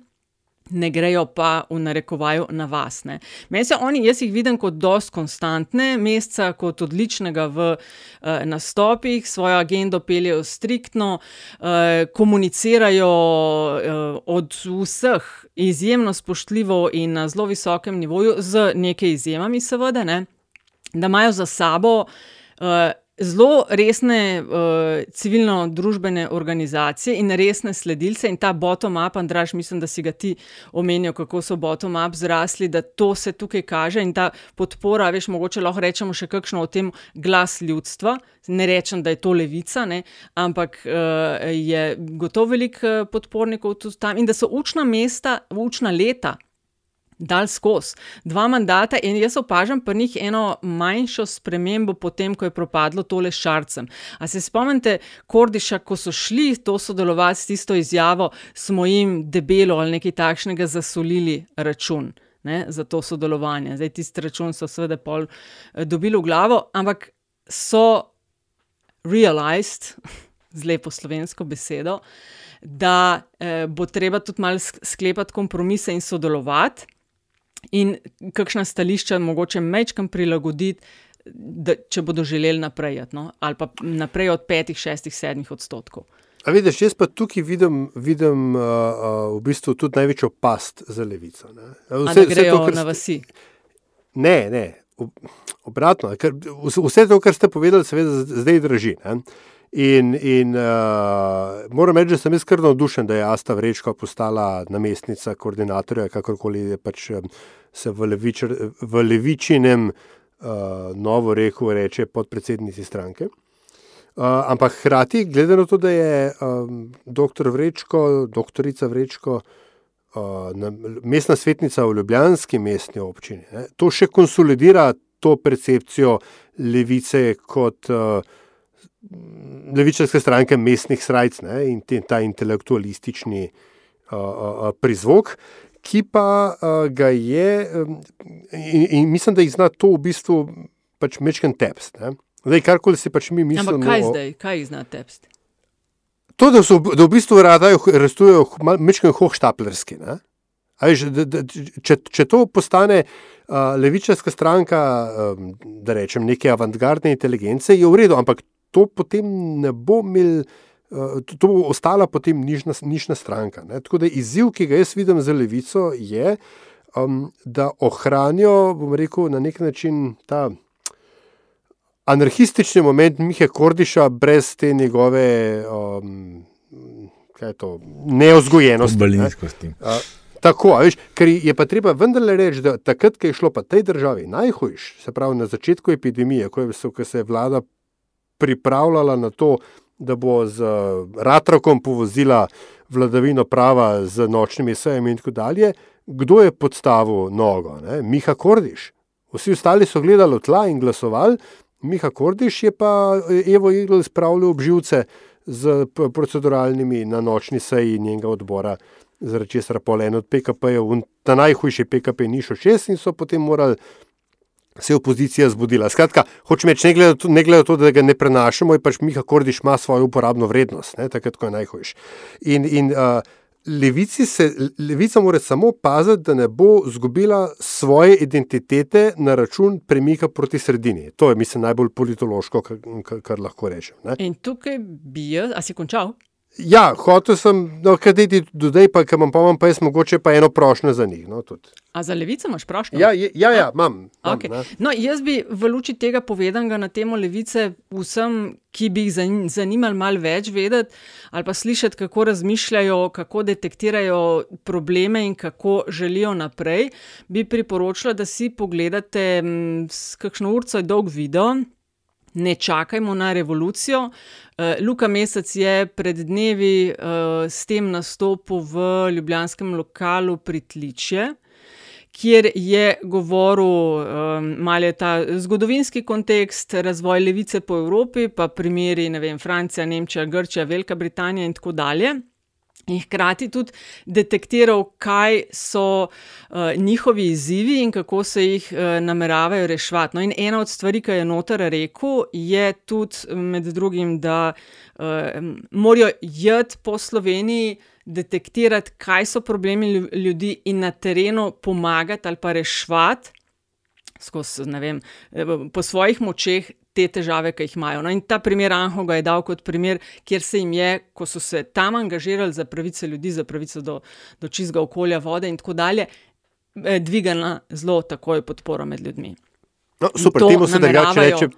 Ne grejo pa v narekovaju na vas. ne. Meni se oni, jaz jih vidim kot dost konstantne, meseca kot odličnega v uh, nastopih, svojo agendo peljejo striktno, uh, komunicirajo uh, od vseh izjemno spoštljivo in na zelo visokem nivoju, z nekaj izjemami, seveda, ne, da imajo za sabo. Uh, Zelo resne uh, civilno-družbene organizacije in resne sledilce, in ta bottom-up, Andraš, mislim, da si ga ti omenil, kako so bottom-up zrasli, da to se tukaj kaže in ta podpora, veš, mogoče lahko rečemo še kakšno o tem glas ljudstva. Ne rečem, da je to levica, ne, ampak uh, je gotovo veliko podpornikov tudi tam in da so učna mesta, učna leta dal skozi. Dva mandata in jaz opažam pri njih eno manjšo spremembo, potem ko je propadlo tole Šarcem. A se spomnite Kordiša, ko so šli to sodelovati s tisto izjavo, smo jim debelo ali nekaj takšnega zasolili račun. Ne, za to sodelovanje. Zdaj, tisti račun so seveda pol eh, dobili v glavo, ampak so realized, z lepo slovensko besedo, da uh, bo treba tudi malo sklepati kompromise in sodelovati, in kakšna stališča mogoče mečkam prilagoditi. Da, če bodo želeli naprej, no? ali pa naprej od 5, 6, 7 odstotkov. A vidiš, jaz pa tukaj vidim, vidim uh, uh, v bistvu tudi največjo past za levico. Ne? Vse, vse to, kar na vasi. Ne, ne, obratno. Vse to, kar ste povedali, seveda zdaj drži. Ne? In, in uh, moram reči, da sem jaz kar navdušen, da je Asta Vrečko postala namestnica koordinatorja, kakorkoli je pač se v, levičer, v levičinem uh, novo reku reče podpredsednici stranke. Uh, ampak hkrati, glede na to, da je um, dr. Vrečko, doktorica Vrečko, uh, na, mestna svetnica v Ljubljanski mestni občini, ne, to še konsolidira to percepcijo levice kot uh, levičarske stranke mestnih srajc ne, in te, ta intelektualistični uh, uh, prizvok, ki pa uh, ga je, um, in, in mislim, da jih zna to v bistvu pač mečken tepst. Ne. Zdaj, karkoli si pač mi mislimo. Ampak kaj zdaj, kaj zna tepst? To, da, so, da v bistvu radajo, restujejo mečken hohštaplerski. Veš, da, da, če, če to postane uh, levičarska stranka, um, da rečem, neke avantgardne inteligence, je v redu, ampak to potem ne bo imel, uh, to, bo ostala potem nižna, nižna stranka. Ne? Tako da izziv, ki ga jaz vidim za levico, je, um, da ohranijo, bom rekel, na nek način ta anarhistični moment Mihe Kordiša, brez te njegove um, to, neozgojenosti. Ne? Uh, tako, veš, ker je pa treba vendarle reči, da takrat, ko je šlo pa tej državi najhujš, se pravi na začetku epidemije, ko, je, ko se je vlada pripravljala na to, da bo z ratrakom povozila vladavino prava z nočnimi sejami in tako dalje, kdo je podstavil nogo? Ne? Miha Kordiš. Vsi ostali so gledali tla in glasovali, Miha Kordiš je pa Evo Igl spravljal obživce z proceduralnimi na nočni seji njenega odbora, zaradi česar pol en od PKP-jev, ta najhujši PKP ni šel šest in so potem morali. Se je opozicija zbudila. Skratka, hočem reči, ne glede to, to, da ga ne prenašamo, je pač Miha Kordiš ima svojo uporabno vrednost, ne, takrat, ko je najhujši. In, in uh, levici se, levica mora samo paziti, da ne bo izgubila svoje identitete na račun premika proti sredini. To je, mislim, najbolj politološko, kar, kar lahko rečem. Ne? In tukaj bi jaz, a si končal? Ja, hotel sem, no, kaj ti dodaj, pa imam, pa imam pa jaz mogoče pa eno prošnjo za njih. No, A za levico imaš prošnjo? Ja, ja, ja imam. imam okay. no, jaz bi v luči tega povedanega na temo levice vsem, ki bi jih zanimali malo več vedeti ali pa slišati, kako razmišljajo, kako detektirajo probleme in kako želijo naprej, bi priporočila, da si pogledate m, kakšno urco dolg video. Ne čakajmo na revolucijo. Uh, Luka Mesec je pred dnevi uh, s tem nastopil v ljubljanskem lokalu Pritličje, kjer je govoril um, malo ta zgodovinski kontekst, razvoj levice po Evropi, pa primeri, ne vem, Francija, Nemčija, Grčija, Velika Britanija in tako dalje. In hkrati tudi detektiral, kaj so uh, njihovi izzivi in kako se jih uh, nameravajo reševati. No, in ena od stvari, ki je noter rekel, je tudi med drugim, da uh, morajo jeti po Sloveniji, detektirati, kaj so problemi ljudi in na terenu pomagati ali pa reševati. Skozi, vem, po svojih močeh te težave, ki jih imajo. No, in ta primer Anho ga je dal kot primer, kjer se jim je, ko so se tam angažirali za pravice ljudi, za pravico do, do čistega okolja, vode in tako dalje, eh, dvigala zelo takoj podporo med ljudmi. No, super, temu se da reče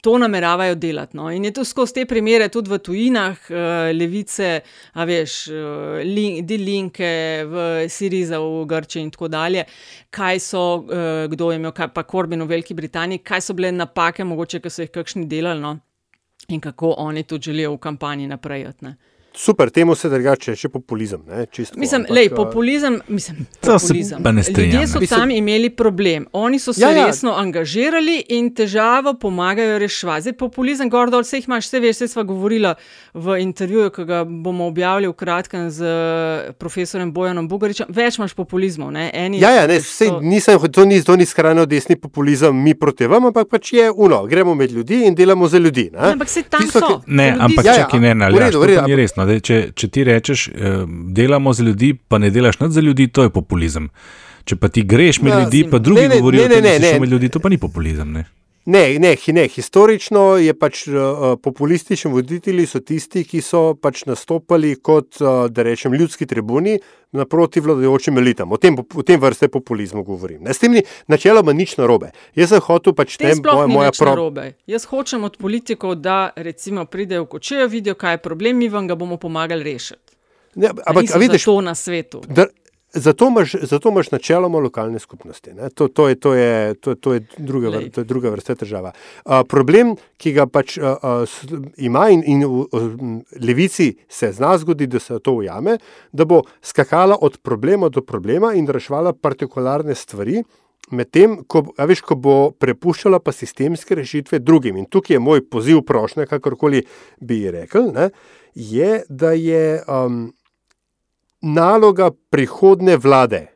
to nameravajo delati. No. In je to skozi te primere, tudi v tujinah, uh, levice, a veš, uh, link, delinke v Siriza, v Grči in tako dalje, kaj so, uh, kdo je imel, kaj pa Korbin v Veliki Britaniji, kaj so bile napake, mogoče, ki so jih kakšni delali no. in kako oni to želijo v kampanji naprej. Ne. Super, temu se drugače reče populizem. Ne, čistko, Mislim, ampak, lej, eh, populizem, mislim, To se populizem. pa ne strinjam, Ljudje so tam imeli problem, oni so se Ja, ja, resno angažirali in težavo pomagajo reševati. Zdaj, populizem, gor dol, vse jih imaš, vse veš, vse sva govorila v intervjuju, ki ga bomo objavili v kratkem z eh, profesorjem Bojanom Bugaričem. Več imaš populizmov, ne? Eni Ja, ja, ne, sej, so- nisem, to, ni, to ni skrajno desni populizem, mi proti vam, ampak pač je uno, gremo med ljudi in delamo za ljudi. Ne? Ne, ampak saj tam Tisto, so. Ne, Ljudi ampak čakaj, ne, v redu, to ni resno. Dej, če, če ti rečeš, eh, delamo za ljudi, pa ne delaš nič za ljudi, to je populizem. Če pa ti greš med Ja, ljudi, pa ne, drugi ne, govorijo, ne, da ne, si ne. šel med ljudi, to pa ni populizem. Ne? Ne, ne, ne, historično je pač uh, populistični voditelji so tisti, ki so pač nastopali kot, uh, da rečem, ljudski tribuni naproti vladajočim elitam. O tem, o tem vrste populizmu govorim. Ne, s tem ni načeloma nič narobe. Jaz sem hotel pač Tem ne, sploh moja, ni moja nič pro- narobe. Jaz hočem od politikov, da recimo pridejo v kočejo, vidijo, kaj je problem, mi vam ga bomo pomagali rešiti. Ne, ampak, a vidiš, zato na svetu. Da, zato, imaš, zato imaš načeloma lokalne skupnosti. ne. To, to, je, to, je, to, to, je druga, vr, to je druga vrsta težava. Uh, problem, ki ga pač uh, uh, ima in, in v uh, levici se zna zgoditi, da se to ujame, da bo skakala od problema do problema in reševala partikularne stvari. Medtem, ko, veš, ko bo prepuščala pa sistemske rešitve drugim, in tukaj je moj poziv, prošnja, kakorkoli bi ji rekel, ne, je, da je um, naloga prihodne vlade,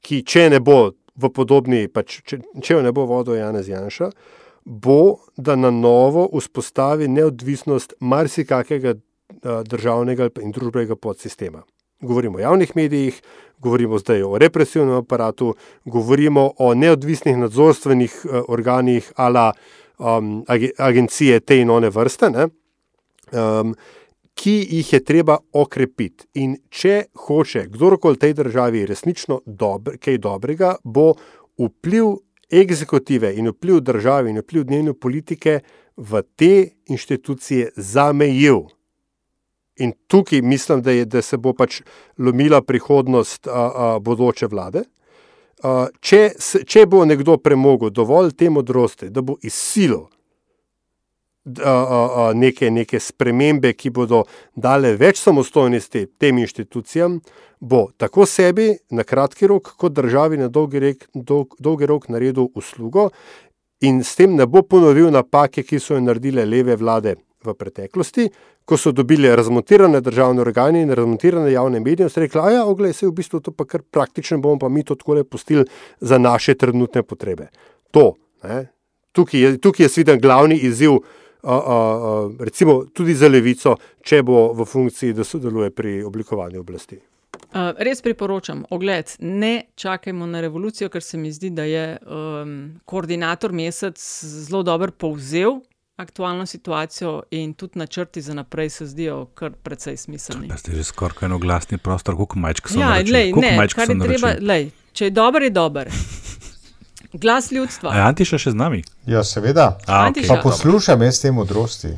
ki če ne bo v podobni, pač, če, če jo ne bo vodil Janez Janša, bo, da na novo vzpostavi neodvisnost marsikakega a, državnega in družbenega podsistema. Govorimo o javnih medijih, govorimo zdaj o represivnem aparatu, govorimo o neodvisnih nadzorstvenih a, organih, ala um, ag agencije te in one vrste. Um, ki jih je treba okrepiti. In če hoče kdorkoli v tej državi resnično dober, kaj dobrega, bo vpliv eksekutive in vpliv države in vpliv dnevne politike v te inštitucije zamejil. In tukaj mislim, da, je, da se bo pač lomila prihodnost a, a, bodoče vlade. A, če, če bo nekdo premogel dovolj te modrosti, da bo izsilil neke, neke spremembe, ki bodo dale več samostojnosti tem inštitucijam, bo tako sebi na kratki rok, kot državi na dolgi, rek, dolg, dolgi rok naredil uslugo in s tem ne bo ponovil napake, ki so jo naredile leve vlade v preteklosti, ko so dobili razmontirane državne organe in razmontirane javne medije, so rekli, da je oglej, se v bistvu to pa kar praktično bomo pa mi to tako le pustili za naše trenutne potrebe. To, ne, tukaj, je, tukaj je sviden glavni izziv, a, a, a, recimo tudi za levico, če bo v funkciji, da sodeluje pri oblikovanju oblasti. Uh, res priporočam, ogled, ne čakajmo na revolucijo, ker se mi zdi, da je um, koordinator mesec zelo dobro povzel aktualno situacijo in tudi načrti za naprej se zdijo kar precej smiselni. Pa ste že skoraj eno glasni prostor, koliko majčk so Ja, lej, ne, kar je treba, lej, če je dober, je dober. Glas ljudstva. A je Antiša še z nami? Ja, seveda. A, Antiša. Pa poslušam jaz te modrosti.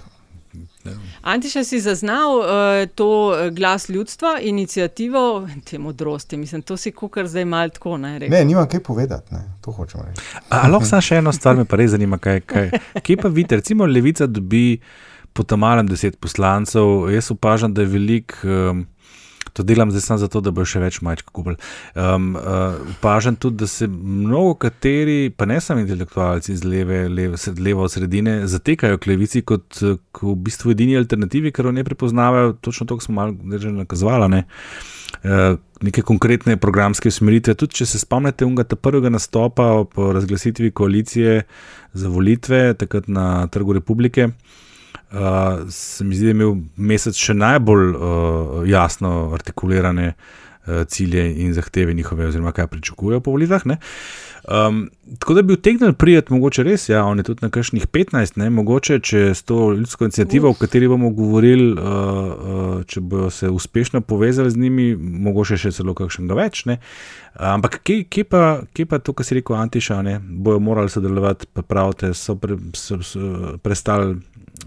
Antiša si zaznal uh, to eh, glas ljudstva, inicijativo, te modrosti. Mislim, to si kukar zdaj mal tako. Ne, rekel. Ne, nimam kaj povedati, ne. to hočem reči. A lahko samo še eno stvar me pa res zanima, kaj, kaj. Kje pa vidite, recimo Levica dobi po tam malem deset poslancev, jaz opažam, da je velik. Um, To delam zdaj samo zato, da bo še več majčk kupil. Um, uh, opažam tudi, da se mnogo kateri, pa ne samo intelektualci iz leve, leve, od sredine, zatekajo k levici kot k v bistvu edini alternativi, ker jo ne prepoznavajo, točno to, kar smo malo že nakazovali. Ne? Uh, neke konkretne programske usmeritve. Tudi če se spomnite unga prvega nastopa po razglasitvi koalicije za volitve, takrat na Trgu Republike, uh, se mi zdi, da je imel mesec še najbolj uh, jasno artikulirane uh, cilje in zahteve njihove, oziroma kaj pričakujejo po volitvah. Um, tako da bi utegnili prijeti, mogoče res, ja, oni tudi na kakšnih 15, ne, mogoče če s to ljudsko inicijativo, o kateri bomo govorili, uh, uh, če bodo se uspešno povezali z njimi, mogoče še celo kakšnega več. Ne. Ampak kje, kje, pa, kje pa to, kar si rekel, Antiša, ne, bojo morali sodelovati, pa pravite, so, pre, so, so prestali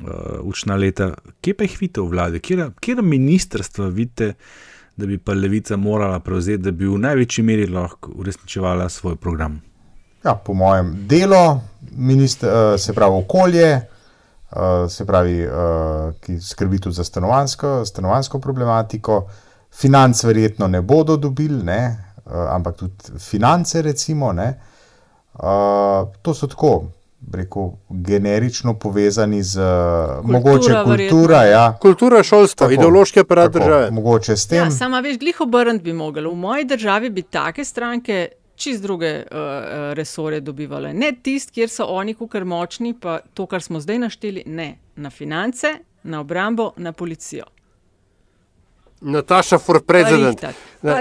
uh, učna leta. Kje pa jih vidite v vladi, kje, kje ministrstva vidite? da bi pa levica morala prevzeti, da bi v največji meri lahko uresničevala svoj program. Ja, po mojem delu, eh, se pravi okolje, uh, se pravi, ki skrbi tudi za stanovansko, stanovansko problematiko. Financ verjetno ne bodo dobili, ne, ampak tudi finance, recimo. Ne, to so tako, rekel, generično povezani z kultura, mogoče kultura. Ja, kultura, šolstvo, tako, ideološki aparat tako, države. Mogoče s tem. Ja, sama veš, glih obrniti bi mogli. V moji državi bi take stranke. Čez druge uh, resore dobivali. Ne tisti, kjer so oni, kar močni, pa to, kar smo zdaj našteli, ne na finance, na obrambo, na policijo. Nataša, for president.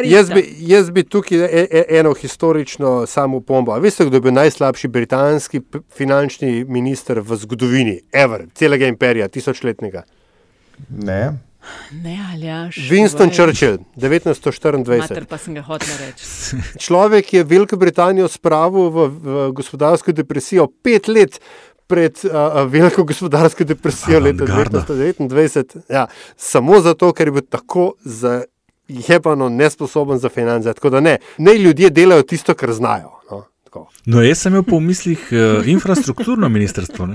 Jaz bi, jaz bi tukaj e, e, eno historično samo pombo. Veste, kdo je bil najslabši britanski finančni minister v zgodovini, ever, celega imperija, tisočletnega? Ne. Ne, ali jaš. Winston Churchill, 1924. Mater, pa sem ga hotel reči. Človek je Veliko Britanijo spravil v, v gospodarsko depresijo pet let pred uh, veliko gospodarsko depresijo leta 1929. Ja, samo zato, ker je bil tako zajebano nesposoben za finance. Tako da ne, ne ljudje delajo tisto, kar znajo. No, no jaz sem imel po mislih uh, infrastrukturno ministrstvo.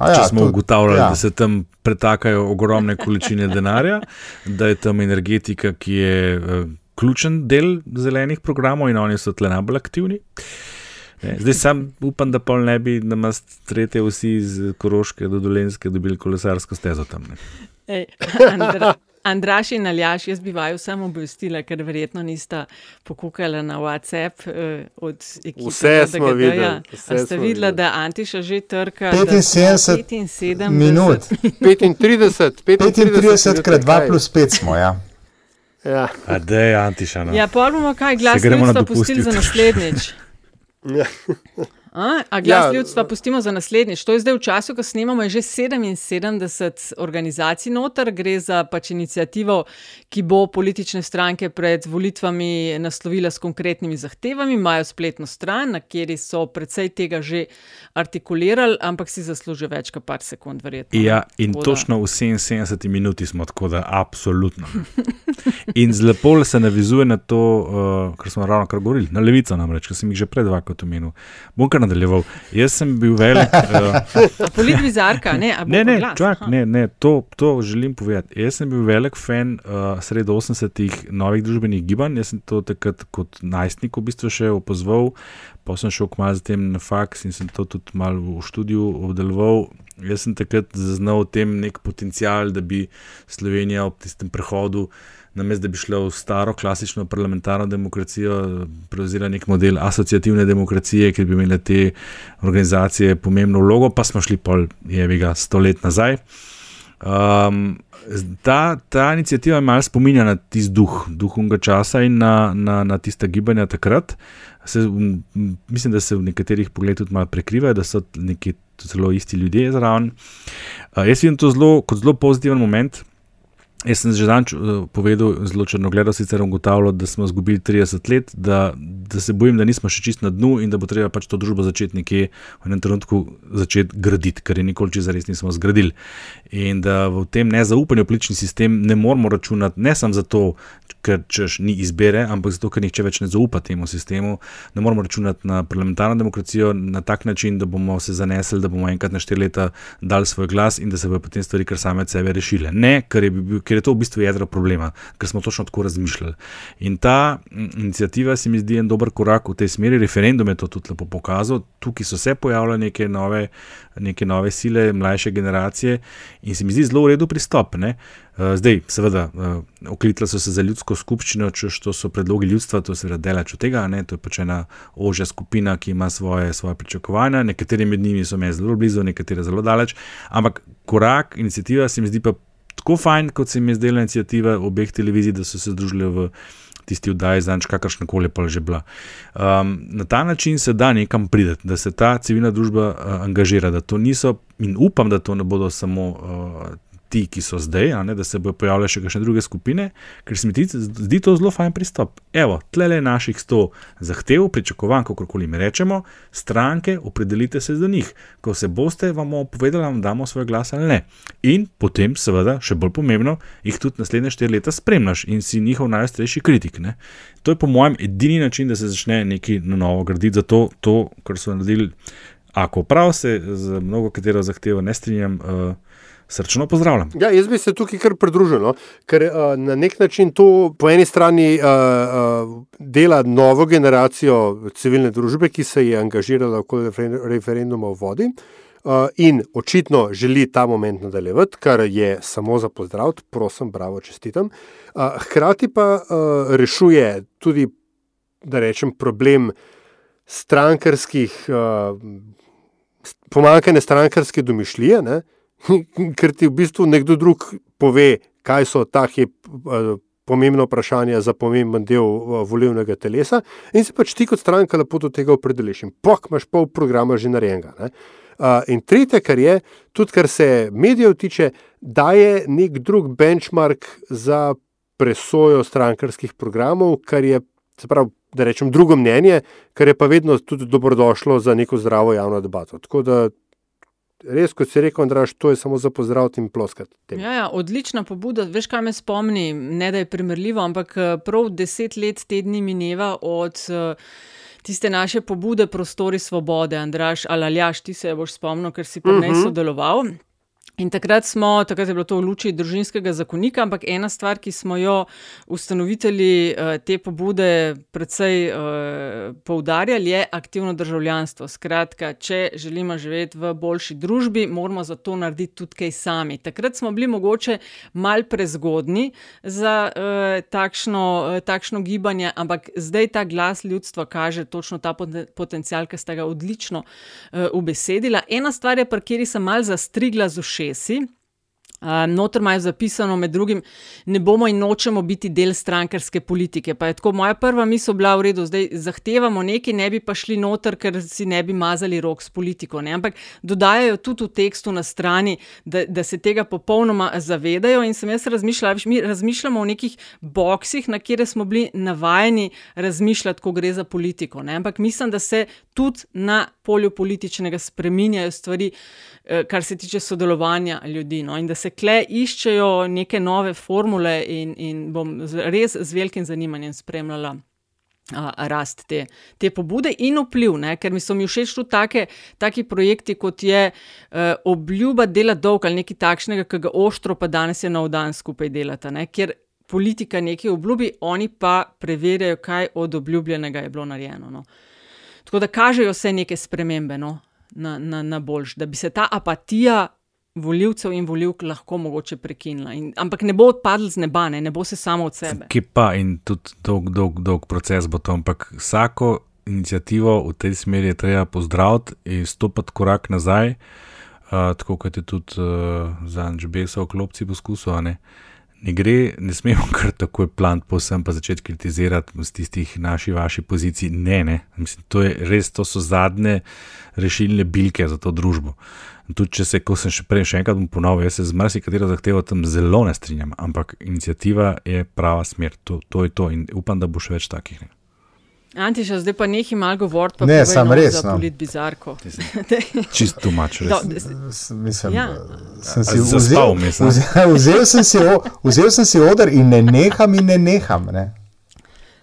Ja, Če smo tudi, ugotavljali, ja. da se tam pretakajo ogromne količine denarja, da je tam energetika, ki je uh, ključen del zelenih programov in oni so tle najbolj aktivni. Uh, Ne, zdaj sam upam, da pol ne bi na nas tretje vsi iz Koroške do Dolenske dobili kolesarsko stezo tam. Ej, Andra, Andraš in Aljaš, jaz bi vaju samo obvestila, ker verjetno nista pokukala na WhatsApp eh, od ekipe. Vse smo videli. Vse ste videli, da Antiša že trka 75 75 minut. 35, 35 krat 2 plus 5 smo, ja. Ja, da je Antiša. No. Ja, pa bomo kaj glasno pustili za naslednjič. Yeah. A, a glas ja, ljudstva pustimo za naslednjič. To je zdaj v času, ko snemamo, je že 77 organizacij noter, gre za pač inicijativo, ki bo politične stranke pred volitvami naslovila s konkretnimi zahtevami. Imajo spletno stran, na kateri so precej tega že artikulirali, ampak si zaslužijo več kot par sekund, verjetno. Ja, in Voda. točno v 77 minuti smo tako, da absolutno. In zelo se navizuje na to, uh, kar smo ravno kar govorili, na levico namreč, ker sem jih že pred dvakrat omenil kar nadaljeval. Jaz sem bil velik. Uh, Politvizarka, ne, ne, ne, čak, ne, ne to, to želim povedati. Jaz sem bil velik fan uh, sred 80-ih novih družbenih gibanj. Jaz sem to takrat kot najstnik v bistvu še opozval, pa sem šel kmalo zatem na faks in sem to tudi malo v študiju obdeloval. Jaz sem takrat zaznal v tem nek potencial, da bi Slovenija ob tistem prehodu namesto da bi šla v staro, klasično parlamentarno demokracijo, prevzela nek model asociativne demokracije, ki bi imele te organizacije pomembno vlogo, pa smo šli pol, je vega, sto let nazaj. Um, ta, ta inicijativa je malo spominja na tisti duh, duh unga časa in na, na, na tiste gibanja takrat. Se, mislim, da se v nekaterih pogledih tudi malo prekrivajo, da so neki zelo isti ljudje zraven. Uh, jaz vidim to zelo, kot zelo pozitiven moment. Jaz sem že danes uh, povedal, zelo črnogledo sicer ugotavljal, da smo izgubili 30 let, da, da se bojim, da nismo še čist na dnu in da bo treba pač to družbo začeti nekje v enem trenutku začeti graditi, kar je nikoli čez res nismo zgradili. In da v tem nezaupanju politični sistem ne moramo računati ne samo zato, ker češ ni izbere, ampak zato, ker nihče več ne zaupa temu sistemu. Ne moramo računati na parlamentarno demokracijo na tak način, da bomo se zanesli, da bomo enkrat na štiri leta dali svoj glas in da se bodo potem stvari kar same od sebe rešile. Ne, ker je bil ker je to v bistvu jedro problema, ker smo točno tako razmišljali. In ta inicijativa se mi zdi en dober korak v tej smeri, referendum je to tudi lepo pokazal, tukaj so se pojavljale neke nove, neke nove sile, mlajše generacije in se mi zdi zelo v redu pristop. Ne? Eh, zdaj, seveda, eh, oklitla so se za ljudsko skupščino, če to so predlogi ljudstva, to je seveda delač od tega, ne? to je pač ena ožja skupina, ki ima svoje, svoje pričakovanja, nekateri med njimi so me zelo blizu, nekateri zelo daleč, ampak korak, inicijativa se mi zdi pa tako fajn, kot se mi je zdela inicijativa obeh televizij, da so se združili v tisti oddaji, znač kakršna koli pa že bila. Um, na ta način se da nekam prideti, da se ta civilna družba uh, angažira, da to niso in upam, da to ne bodo samo. Uh, ti, ki so zdaj, ne, da se bodo pojavile še kakšne druge skupine, ker se mi zdi to zelo fajn pristop. Evo, tle le naših sto zahtev, pričakovanj, kako koli mi rečemo, stranke, opredelite se za njih. Ko se boste, vam bomo povedali, da damo svoj glas ali ne. In potem, seveda, še bolj pomembno, jih tudi naslednje štiri leta spremljaš in si njihov najstarejši kritik. Ne. To je po mojem edini način, da se začne nekaj na novo graditi, zato to, kar so naredili Ako prav se z mnogo katero zahtevo ne strinjam, uh, srčno pozdravljam. Ja, jaz bi se tukaj kar pridružil, no? ker uh, na nek način to po eni strani uh, uh, dela novo generacijo civilne družbe, ki se je angažirala okoli refer referenduma o vodi. Uh, in očitno želi ta moment nadaljevati, kar je samo za pozdrav, prosim, bravo, čestitam. Uh, hkrati pa uh, rešuje tudi, da rečem, problem strankarskih, pomankanja strankarske domišljije, ne? ker ti v bistvu nekdo drug pove, kaj so ta hip. Uh, Pomembno vprašanje za pomemben del volivnega telesa, in se pač ti kot stranka lepo do tega opredeliš. In pok, imaš pol programa že narejenega. Uh, in tretje, kar je, tudi kar se medijev tiče, daje nek drug benchmark za presojo strankarskih programov, kar je, se pravi, da rečem, drugo mnenje, kar je pa vedno tudi dobrodošlo za neko zdravo javno debato. Tako da res, kot si rekel, Andraš, to je samo za pozdraviti in ploskati. Ja, ja, odlična pobuda. Veš, kaj me spomni, ne da je primerljivo, ampak prav deset let tedni mineva od. Tiste naše pobude, prostori svobode, Andraš, ali Aljaš, ti se boš spomnil, ker si pri uh -huh. sodeloval. In takrat smo, takrat je bilo to v luči družinskega zakonika, ampak ena stvar, ki smo jo ustanovitelji te pobude predvsej poudarjali, je aktivno državljanstvo. Skratka, če želimo živeti v boljši družbi, moramo za to narediti tudi kaj sami. Takrat smo bili mogoče mal prezgodni za takšno, takšno gibanje, ampak zdaj ta glas ljudstva kaže točno ta potencial, ki sta ga odlično ubesedila. Ena stvar je, pri kateri sem mal zastrigla z ušesi. Uh, noter imajo zapisano, med drugim, ne bomo in nočemo biti del strankarske politike. Pa je tako, moja prva misel bila v redu, zdaj zahtevamo nekaj, ne bi pa šli noter, ker si ne bi mazali rok s politiko. Ne? Ampak dodajajo tudi v tekstu na strani, da, da se tega popolnoma zavedajo. In sem jaz razmišljala, mi razmišljamo o nekih boksih, na kjer smo bili navajeni razmišljati, ko gre za politiko. Ne? Ampak mislim, da se tudi na polju političnega spreminjajo stvari, kar se tiče sodelovanja ljudi. No? In da se kle iščejo neke nove formule, in, in bom res z velikim zanimanjem spremljala. Rast te, te pobude in vpliv, ne? ker mi so mi všeč tudi take, taki projekti, kot je uh, obljuba dela dolg ali nekaj takšnega, ki ga ostro, pa danes je nov dan skupaj delati. Ker politika nekaj obljubi, oni pa preverjajo, kaj od obljubljenega je bilo narejeno. No? Tako da kažejo se neke spremembe no? na, na, na boljš, da bi se ta apatija volivcev in volivk lahko mogoče prekinila. In, ampak ne bo odpadl z neba, ne, ne bo se samo od sebe. Ki pa in tudi dolg, dolg, dolg proces bo to, ampak vsako inicijativo v tej smeri je treba pozdraviti in stopiti korak nazaj, uh, tako kot je tudi uh, za Anžbesa v klopci poskusil. Ne? ne gre, ne smemo kar takoj plant posem pa začeti kritizirati z tistih naših, vaših pozicij. Ne, ne. Mislim, to je res, to so zadnje rešilne bilke za to družbo. Tudi če se, ko sem še prej, še enkrat bom ponovil, jaz se z marsikatero zahtevo tam zelo ne strinjam, ampak inicijativa je prava smer, to, to je to in upam, da bo še več takih. Ne. Antiša, zdaj pa nekaj malo govoriti, pa ne samo res. Za polit bizarko. Čist tu mač, res. Do, mislim, ja. sem si vzel, vzel, vzel, sem si, vzel sem si odr in ne neham in ne neham. Ne.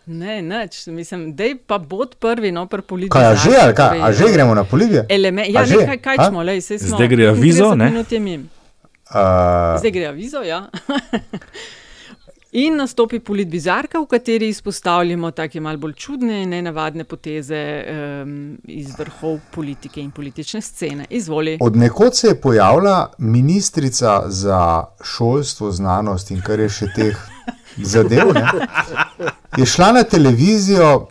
Ne, neč, mislim, da je pa bod prvi, no, pri politiki. Kaj, a že, ali kaj, a že gremo na politike? Ja, ne, kaj, kaj smo, lej, se smo. Zdaj gre avizo, ne? Uh, zdaj gre avizo, ja. In nastopi polit bizarka, v kateri izpostavljamo tako malo bolj čudne in nenavadne poteze um, iz vrhov politike in politične scene. Izvoli. Od nekod se je pojavila ministrica za šolstvo, znanost in kar je še teh zadev. Ne? Je šla na televizijo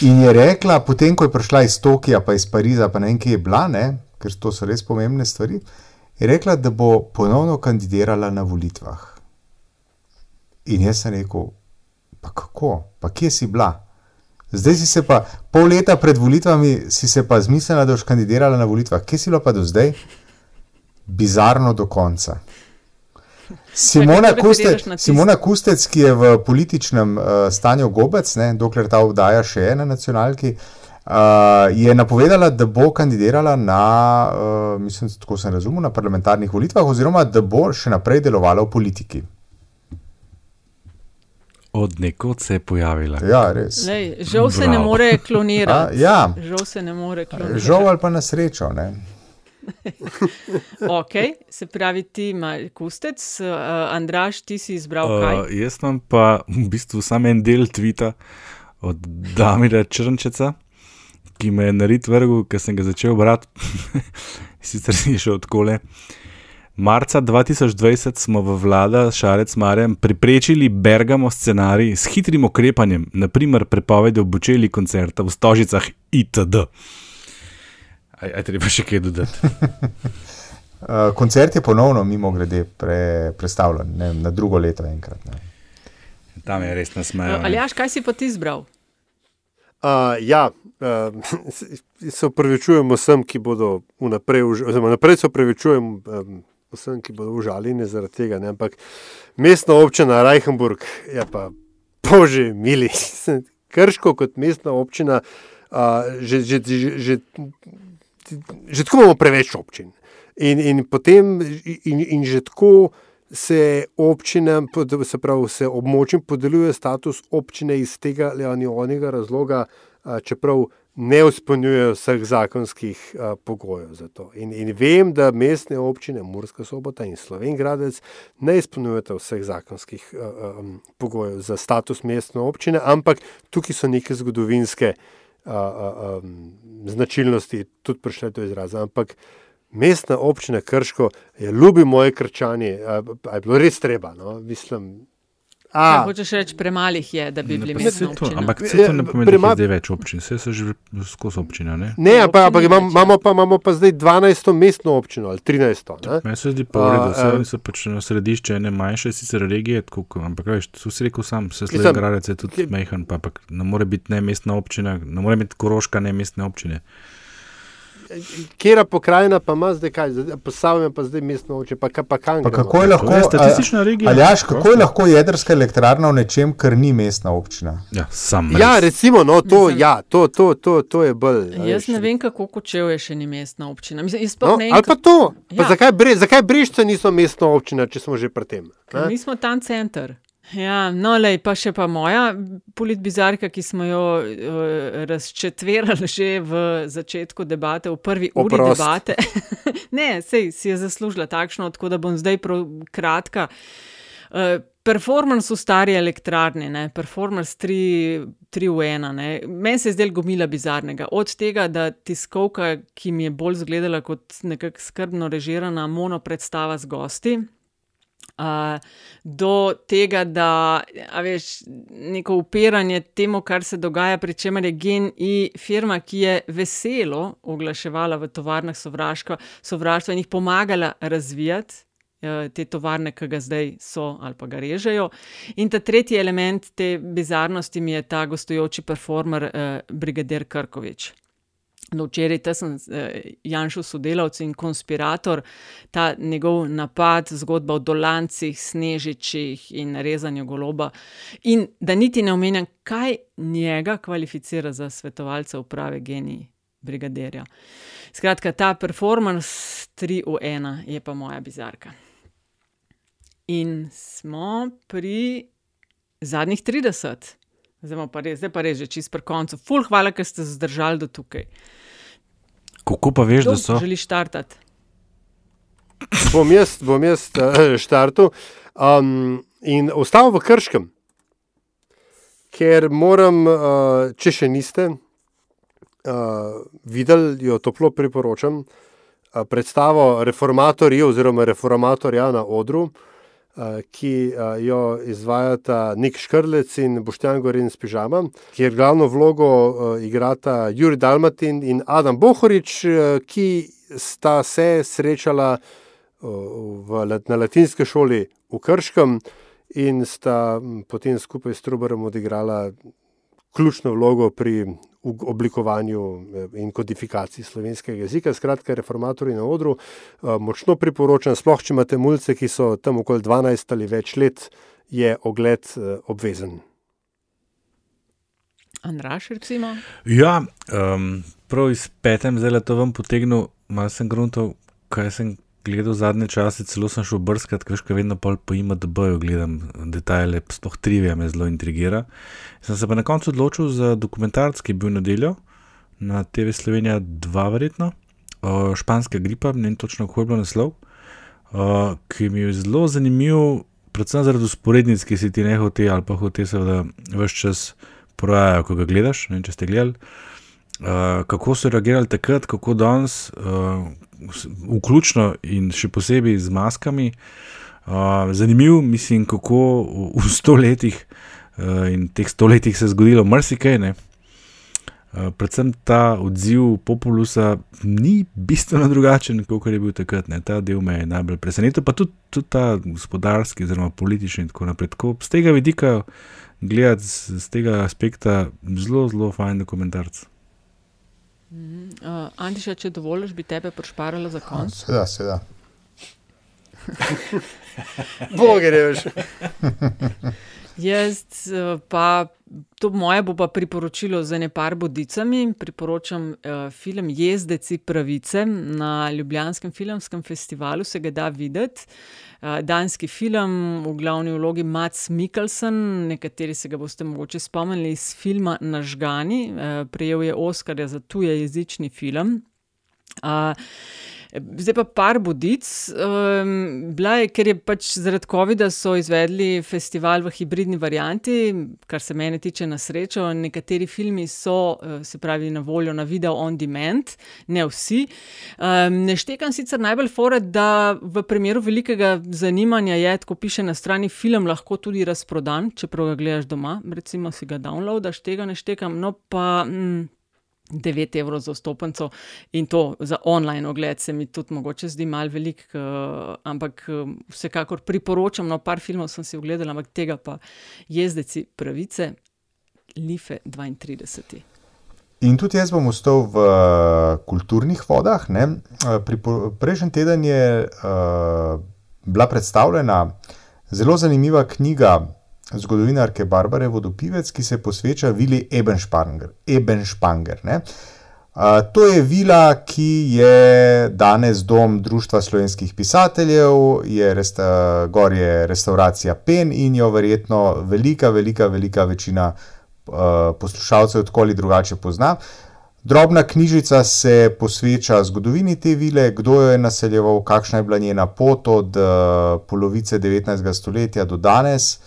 in je rekla, potem ko je prišla iz Tokija, pa iz Pariza, pa ne vem, kje je bila, ne? ker to so res pomembne stvari, je rekla, da bo ponovno kandidirala na volitvah. In jaz sem rekel, pa kako, pa kje si bila? Zdaj si se pa pol leta pred volitvami, si se pa zmislila, da boš kandidirala na volitvah. Kje si bila pa do zdaj? Bizarno do konca. Simona, Kuste, Simona Kustec, ki je v političnem uh, stanju gobec, ne, dokler ta vdaja še je na nacionalki, uh, je napovedala, da bo kandidirala na, uh, mislim, tako sem razumel, na parlamentarnih volitvah, oziroma da bo še naprej delovala v politiki. Od nekod se je pojavila. Ja, res. Lej, žal se ne Bravo. more klonirati. A, ja. Žal se ne more klonirati. Žal ali pa na srečo. Ne? Ok, se pravi, ti imaš kustec, uh, Andraš, ti si izbral kaj? Uh, jaz imam pa v bistvu samo en del tvita od Damira Črnčeca, ki me je narit vrgel, ker sem ga začel brati, sicer si šel odkole. Marca 2020 smo v vlada Šarec Marjem preprečili Bergamo scenarij s hitrim ukrepanjem, naprimer prepoved obučeli koncerta v Stožicah itd. Aj, aj treba še kaj dodati. Uh, koncert je ponovno, mimo grede, pre, predstavljen ne, na drugo leto enkrat. Ne. Tam je res nasmejal. Ali jaš, kaj si pa ti izbral? Uh, ja, uh, se upravičujem vsem, ki bodo vnaprej, oziroma naprej se upravičujem um, vsem, ki bodo užaljeni zaradi tega. Ne? Ampak mestna občina Reichenburg je pa, bože, mili, krško kot mestna občina, uh, že, že, že, že, že tako imamo preveč občin. In, in potem, in, in že tako se občinam, se pravi, se območjem podeljuje status občine iz tega ali onega razloga, čeprav ne izpolnjujejo vseh zakonskih a, pogojev za to. In, in vem, da mestne občine Murska sobota in Slovengradec ne izpolnjujeta vseh zakonskih a, a, pogojev za status mestne občine, ampak tukaj so neke zgodovinske a, a, a, m, značilnosti tudi prišle do izraza. Ampak Mestna občina Krško je ljubi moje krčanje, a, a je bilo res treba. No? Mislim, Kaj a, hočeš reči, premalih je, da bi bili to, občina. ampak vse to ne pomeni, da Prema- je zdaj več občin, vse so že skozi občine. Ne? ne, ampak, ampak imam, imamo, pa, imamo pa zdaj 12. mestno občino ali 13. Ne? Meni se zdi pa v redu, vse oni so pač na središče ene manjše, sicer regije, tako, ampak veš, tu si rekel sam, Mislim, slej gradec je tudi ki- mehen, pa ampak ne more biti ne mestna občina, ne more biti koroška ne mestne občine. Kera pokrajina pa ima zdaj kaj, posavljam pa zdaj mestno občino, pa, ka- pa kam Pa kako je lahko, statistična regija. Aljaš, kako je lahko jedrska elektrarna v nečem, kar ni mestna občina? Ja, sam. Ja, recimo, no, to, Mislim- ja, to, to, to, to je bolj. Jaz ne vem, kako kočev je še ni mestna občina. Mislim, No, ne ali pa to. Pa Ja. zakaj, bre, zakaj Brežce niso mestna občina, če smo že pri tem? Mi smo tam center. Ja, no, lej, pa še pa moja politbizarka, ki smo jo uh, razčetverali že v začetku debate, v prvi uri Oprost. debate. ne, sej si je zaslužila takšno, tako da bom zdaj kratka. Uh, performance v stari elektrarni, ne? performance 3, 3 v 1. Meni se je zdelo gomila bizarnega. Od tega, da tiskovka, ki mi je bolj zgledala kot nekako skrbno režirana mono predstava z gosti. Uh, do tega, da veš, neko upiranje temu, kar se dogaja, pri čemer je GNI firma, ki je veselo oglaševala v tovarnah sovraštva, sovraštva in jih pomagala razvijati. eh, Te tovarne, ki ga zdaj so ali pa ga režejo. In ta tretji element te bizarnosti mi je ta gostujoči performer, eh, Brigadir Krkovič. No, včeraj sem eh, Janšov sodelavec in konspirator, ta njegov napad, zgodba o dolancih, snežičih in rezanju goloba. In da niti ne omenjam, kaj njega kvalificira za svetovalca uprave genij brigadirja. Skratka, ta performance 3 v 1 je pa moja bizarka. In smo pri zadnjih 30. Zdaj pa res, zdaj pa res že čist pri koncu. Ful, hvala, ker ste zdržali do tukaj. Kako pa veš, da Kdo so? Želiš štartati? bom jaz, bom jaz uh, štartil um, in ostal v Krškem, ker moram, uh, če še niste uh, videli, jo toplo priporočam, uh, predstavo reformatorjev oziroma reformatorja na odru. Uh, ki jo izvajata Nik Škrlec in Boštjan Gorin s Pižama, kjer glavno vlogo igrata Juri Dalmatin in Adam Bohorič, ki sta se srečala v, na latinski šoli v Krškem in sta potem skupaj s Trubarom odigrala ključno vlogo pri oblikovanju eh, in kodifikaciji slovenskega jezika. Skratka, reformatorji na odru eh, močno priporočam, sploh če imate mulce, ki so tam okoli 12 ali več let, je ogled eh, obvezen. Andraš, recimo. Ja, um, prav iz petem zdaj to vam potegnil, malo sem gruntal, kaj sem gledal zadnje čase, celo sem šel brskati, kaj vedno pol po IMDB-ju gledam detajle, sploh trivija me zelo intrigira. Sem se pa na koncu odločil za dokumentarc, ki je bil nedeljo na TV Slovenija 2, verjetno, uh, španska gripa, ne vem točno, kako je bil naslov, uh, ki mi je zelo zanimiv, predvsem zaradi usporednic, ki si ti ne hote ali pa hote, seveda, vse čas porajajo, ko ga gledaš. Ne vem, če ste gledali. Uh, kako so reagirali takrat, kako danes, uh, vključno in še posebej z maskami. Uh, zanimivo, mislim, kako v, v stoletjih uh, in teh stoletjih se je zgodilo marsikaj. Uh, predvsem ta odziv populusa ni bistveno drugačen, kot je bil takrat. Ne. Ta del me je najbolj presenetil, pa tudi, tudi ta gospodarski, oziroma politični in tako naprej. Tako, z tega vidika, gledati z, z tega aspekta, zelo, zelo fajn dokumentarc. Uh, Antiša, če dovoliš, bi tebe prišparala za konec. Seveda, seveda. Boge, reš. Jaz pa to moje bo pa priporočilo za ne par bodicami. Priporočam uh, film Jezdeci pravice na Ljubljanskem filmskem festivalu, se ga da videti. Uh, danski film, v glavni vlogi Mats Mikkelsen, nekateri se ga boste mogoče spomnili iz filma Nažgani, uh, prejel je Oscarja za tujejezični film. Uh, Zdaj pa par budic. Um, je, ker je pač zaradi COVID-a so izvedli festival v hibridni varianti, kar se mene tiče na srečo. Nekateri filmi so, se pravi, na voljo na video on demand, ne vsi. Um, ne štekam sicer najbolj fore, da v primeru velikega zanimanja je, ko piše na strani film, lahko tudi razprodan, čeprav ga gledaš doma, recimo si ga downloadaš, tega ne štekam. No pa. Mm, 9 evrov za vstopnico in to za online ogled se mi tudi mogoče zdi malo velik, uh, ampak uh, vsekakor priporočam. No, par filmov sem si ogledala, ampak tega pa jezdeci pravice, Life 32. In tudi jaz bom ostal v kulturnih vodah. Prejšnji teden je uh, bila predstavljena zelo zanimiva knjiga zgodovinarke Barbare Vodopivec, ki se posveča vili Ebenspanger. Ebenspanger uh, to je vila, ki je danes dom Društva slovenskih pisateljev, je resta, gor je restauracija Pen in jo verjetno velika, velika, velika večina uh, poslušalcev tako ali drugače pozna. Drobna knjižica se posveča zgodovini te vile, kdo jo je naseljeval, kakšna je bila njena pot od uh, polovice 19. stoletja do danes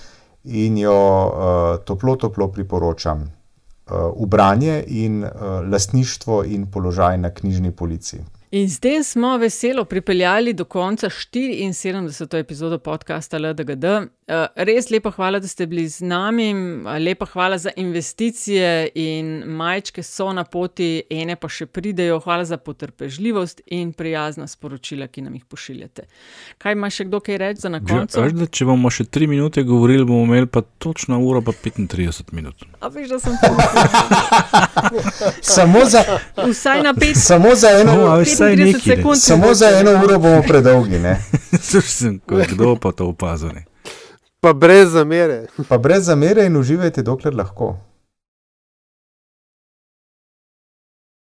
in jo uh, toplo, toplo priporočam uh, v branje in uh, lastništvo in položaj na knjižni policiji. In tem smo veselo pripeljali do konca 74. epizodo podcasta LDGD. Eh, res lepa hvala, da ste bili z nami, lepa hvala za investicije in majčke so na poti, ene pa še pridejo. Hvala za potrpežljivost in prijazna sporočila, ki nam jih pošiljate. Kaj ima še kdo kaj reči za na koncu? Ja, če bomo še 3 minute govorili, bomo imeli pa točno uro, pa 35 minut. A veš, da sem tam. samo za, Vsaj na 5 samo za eno No, veš, vsaj 35 nekaj, ne. sekund. Samo za eno uro bomo predolgi, ne? Sem, kdo pa to opazuje? Pa brez zamere. pa brez zamere in uživajte, dokler lahko.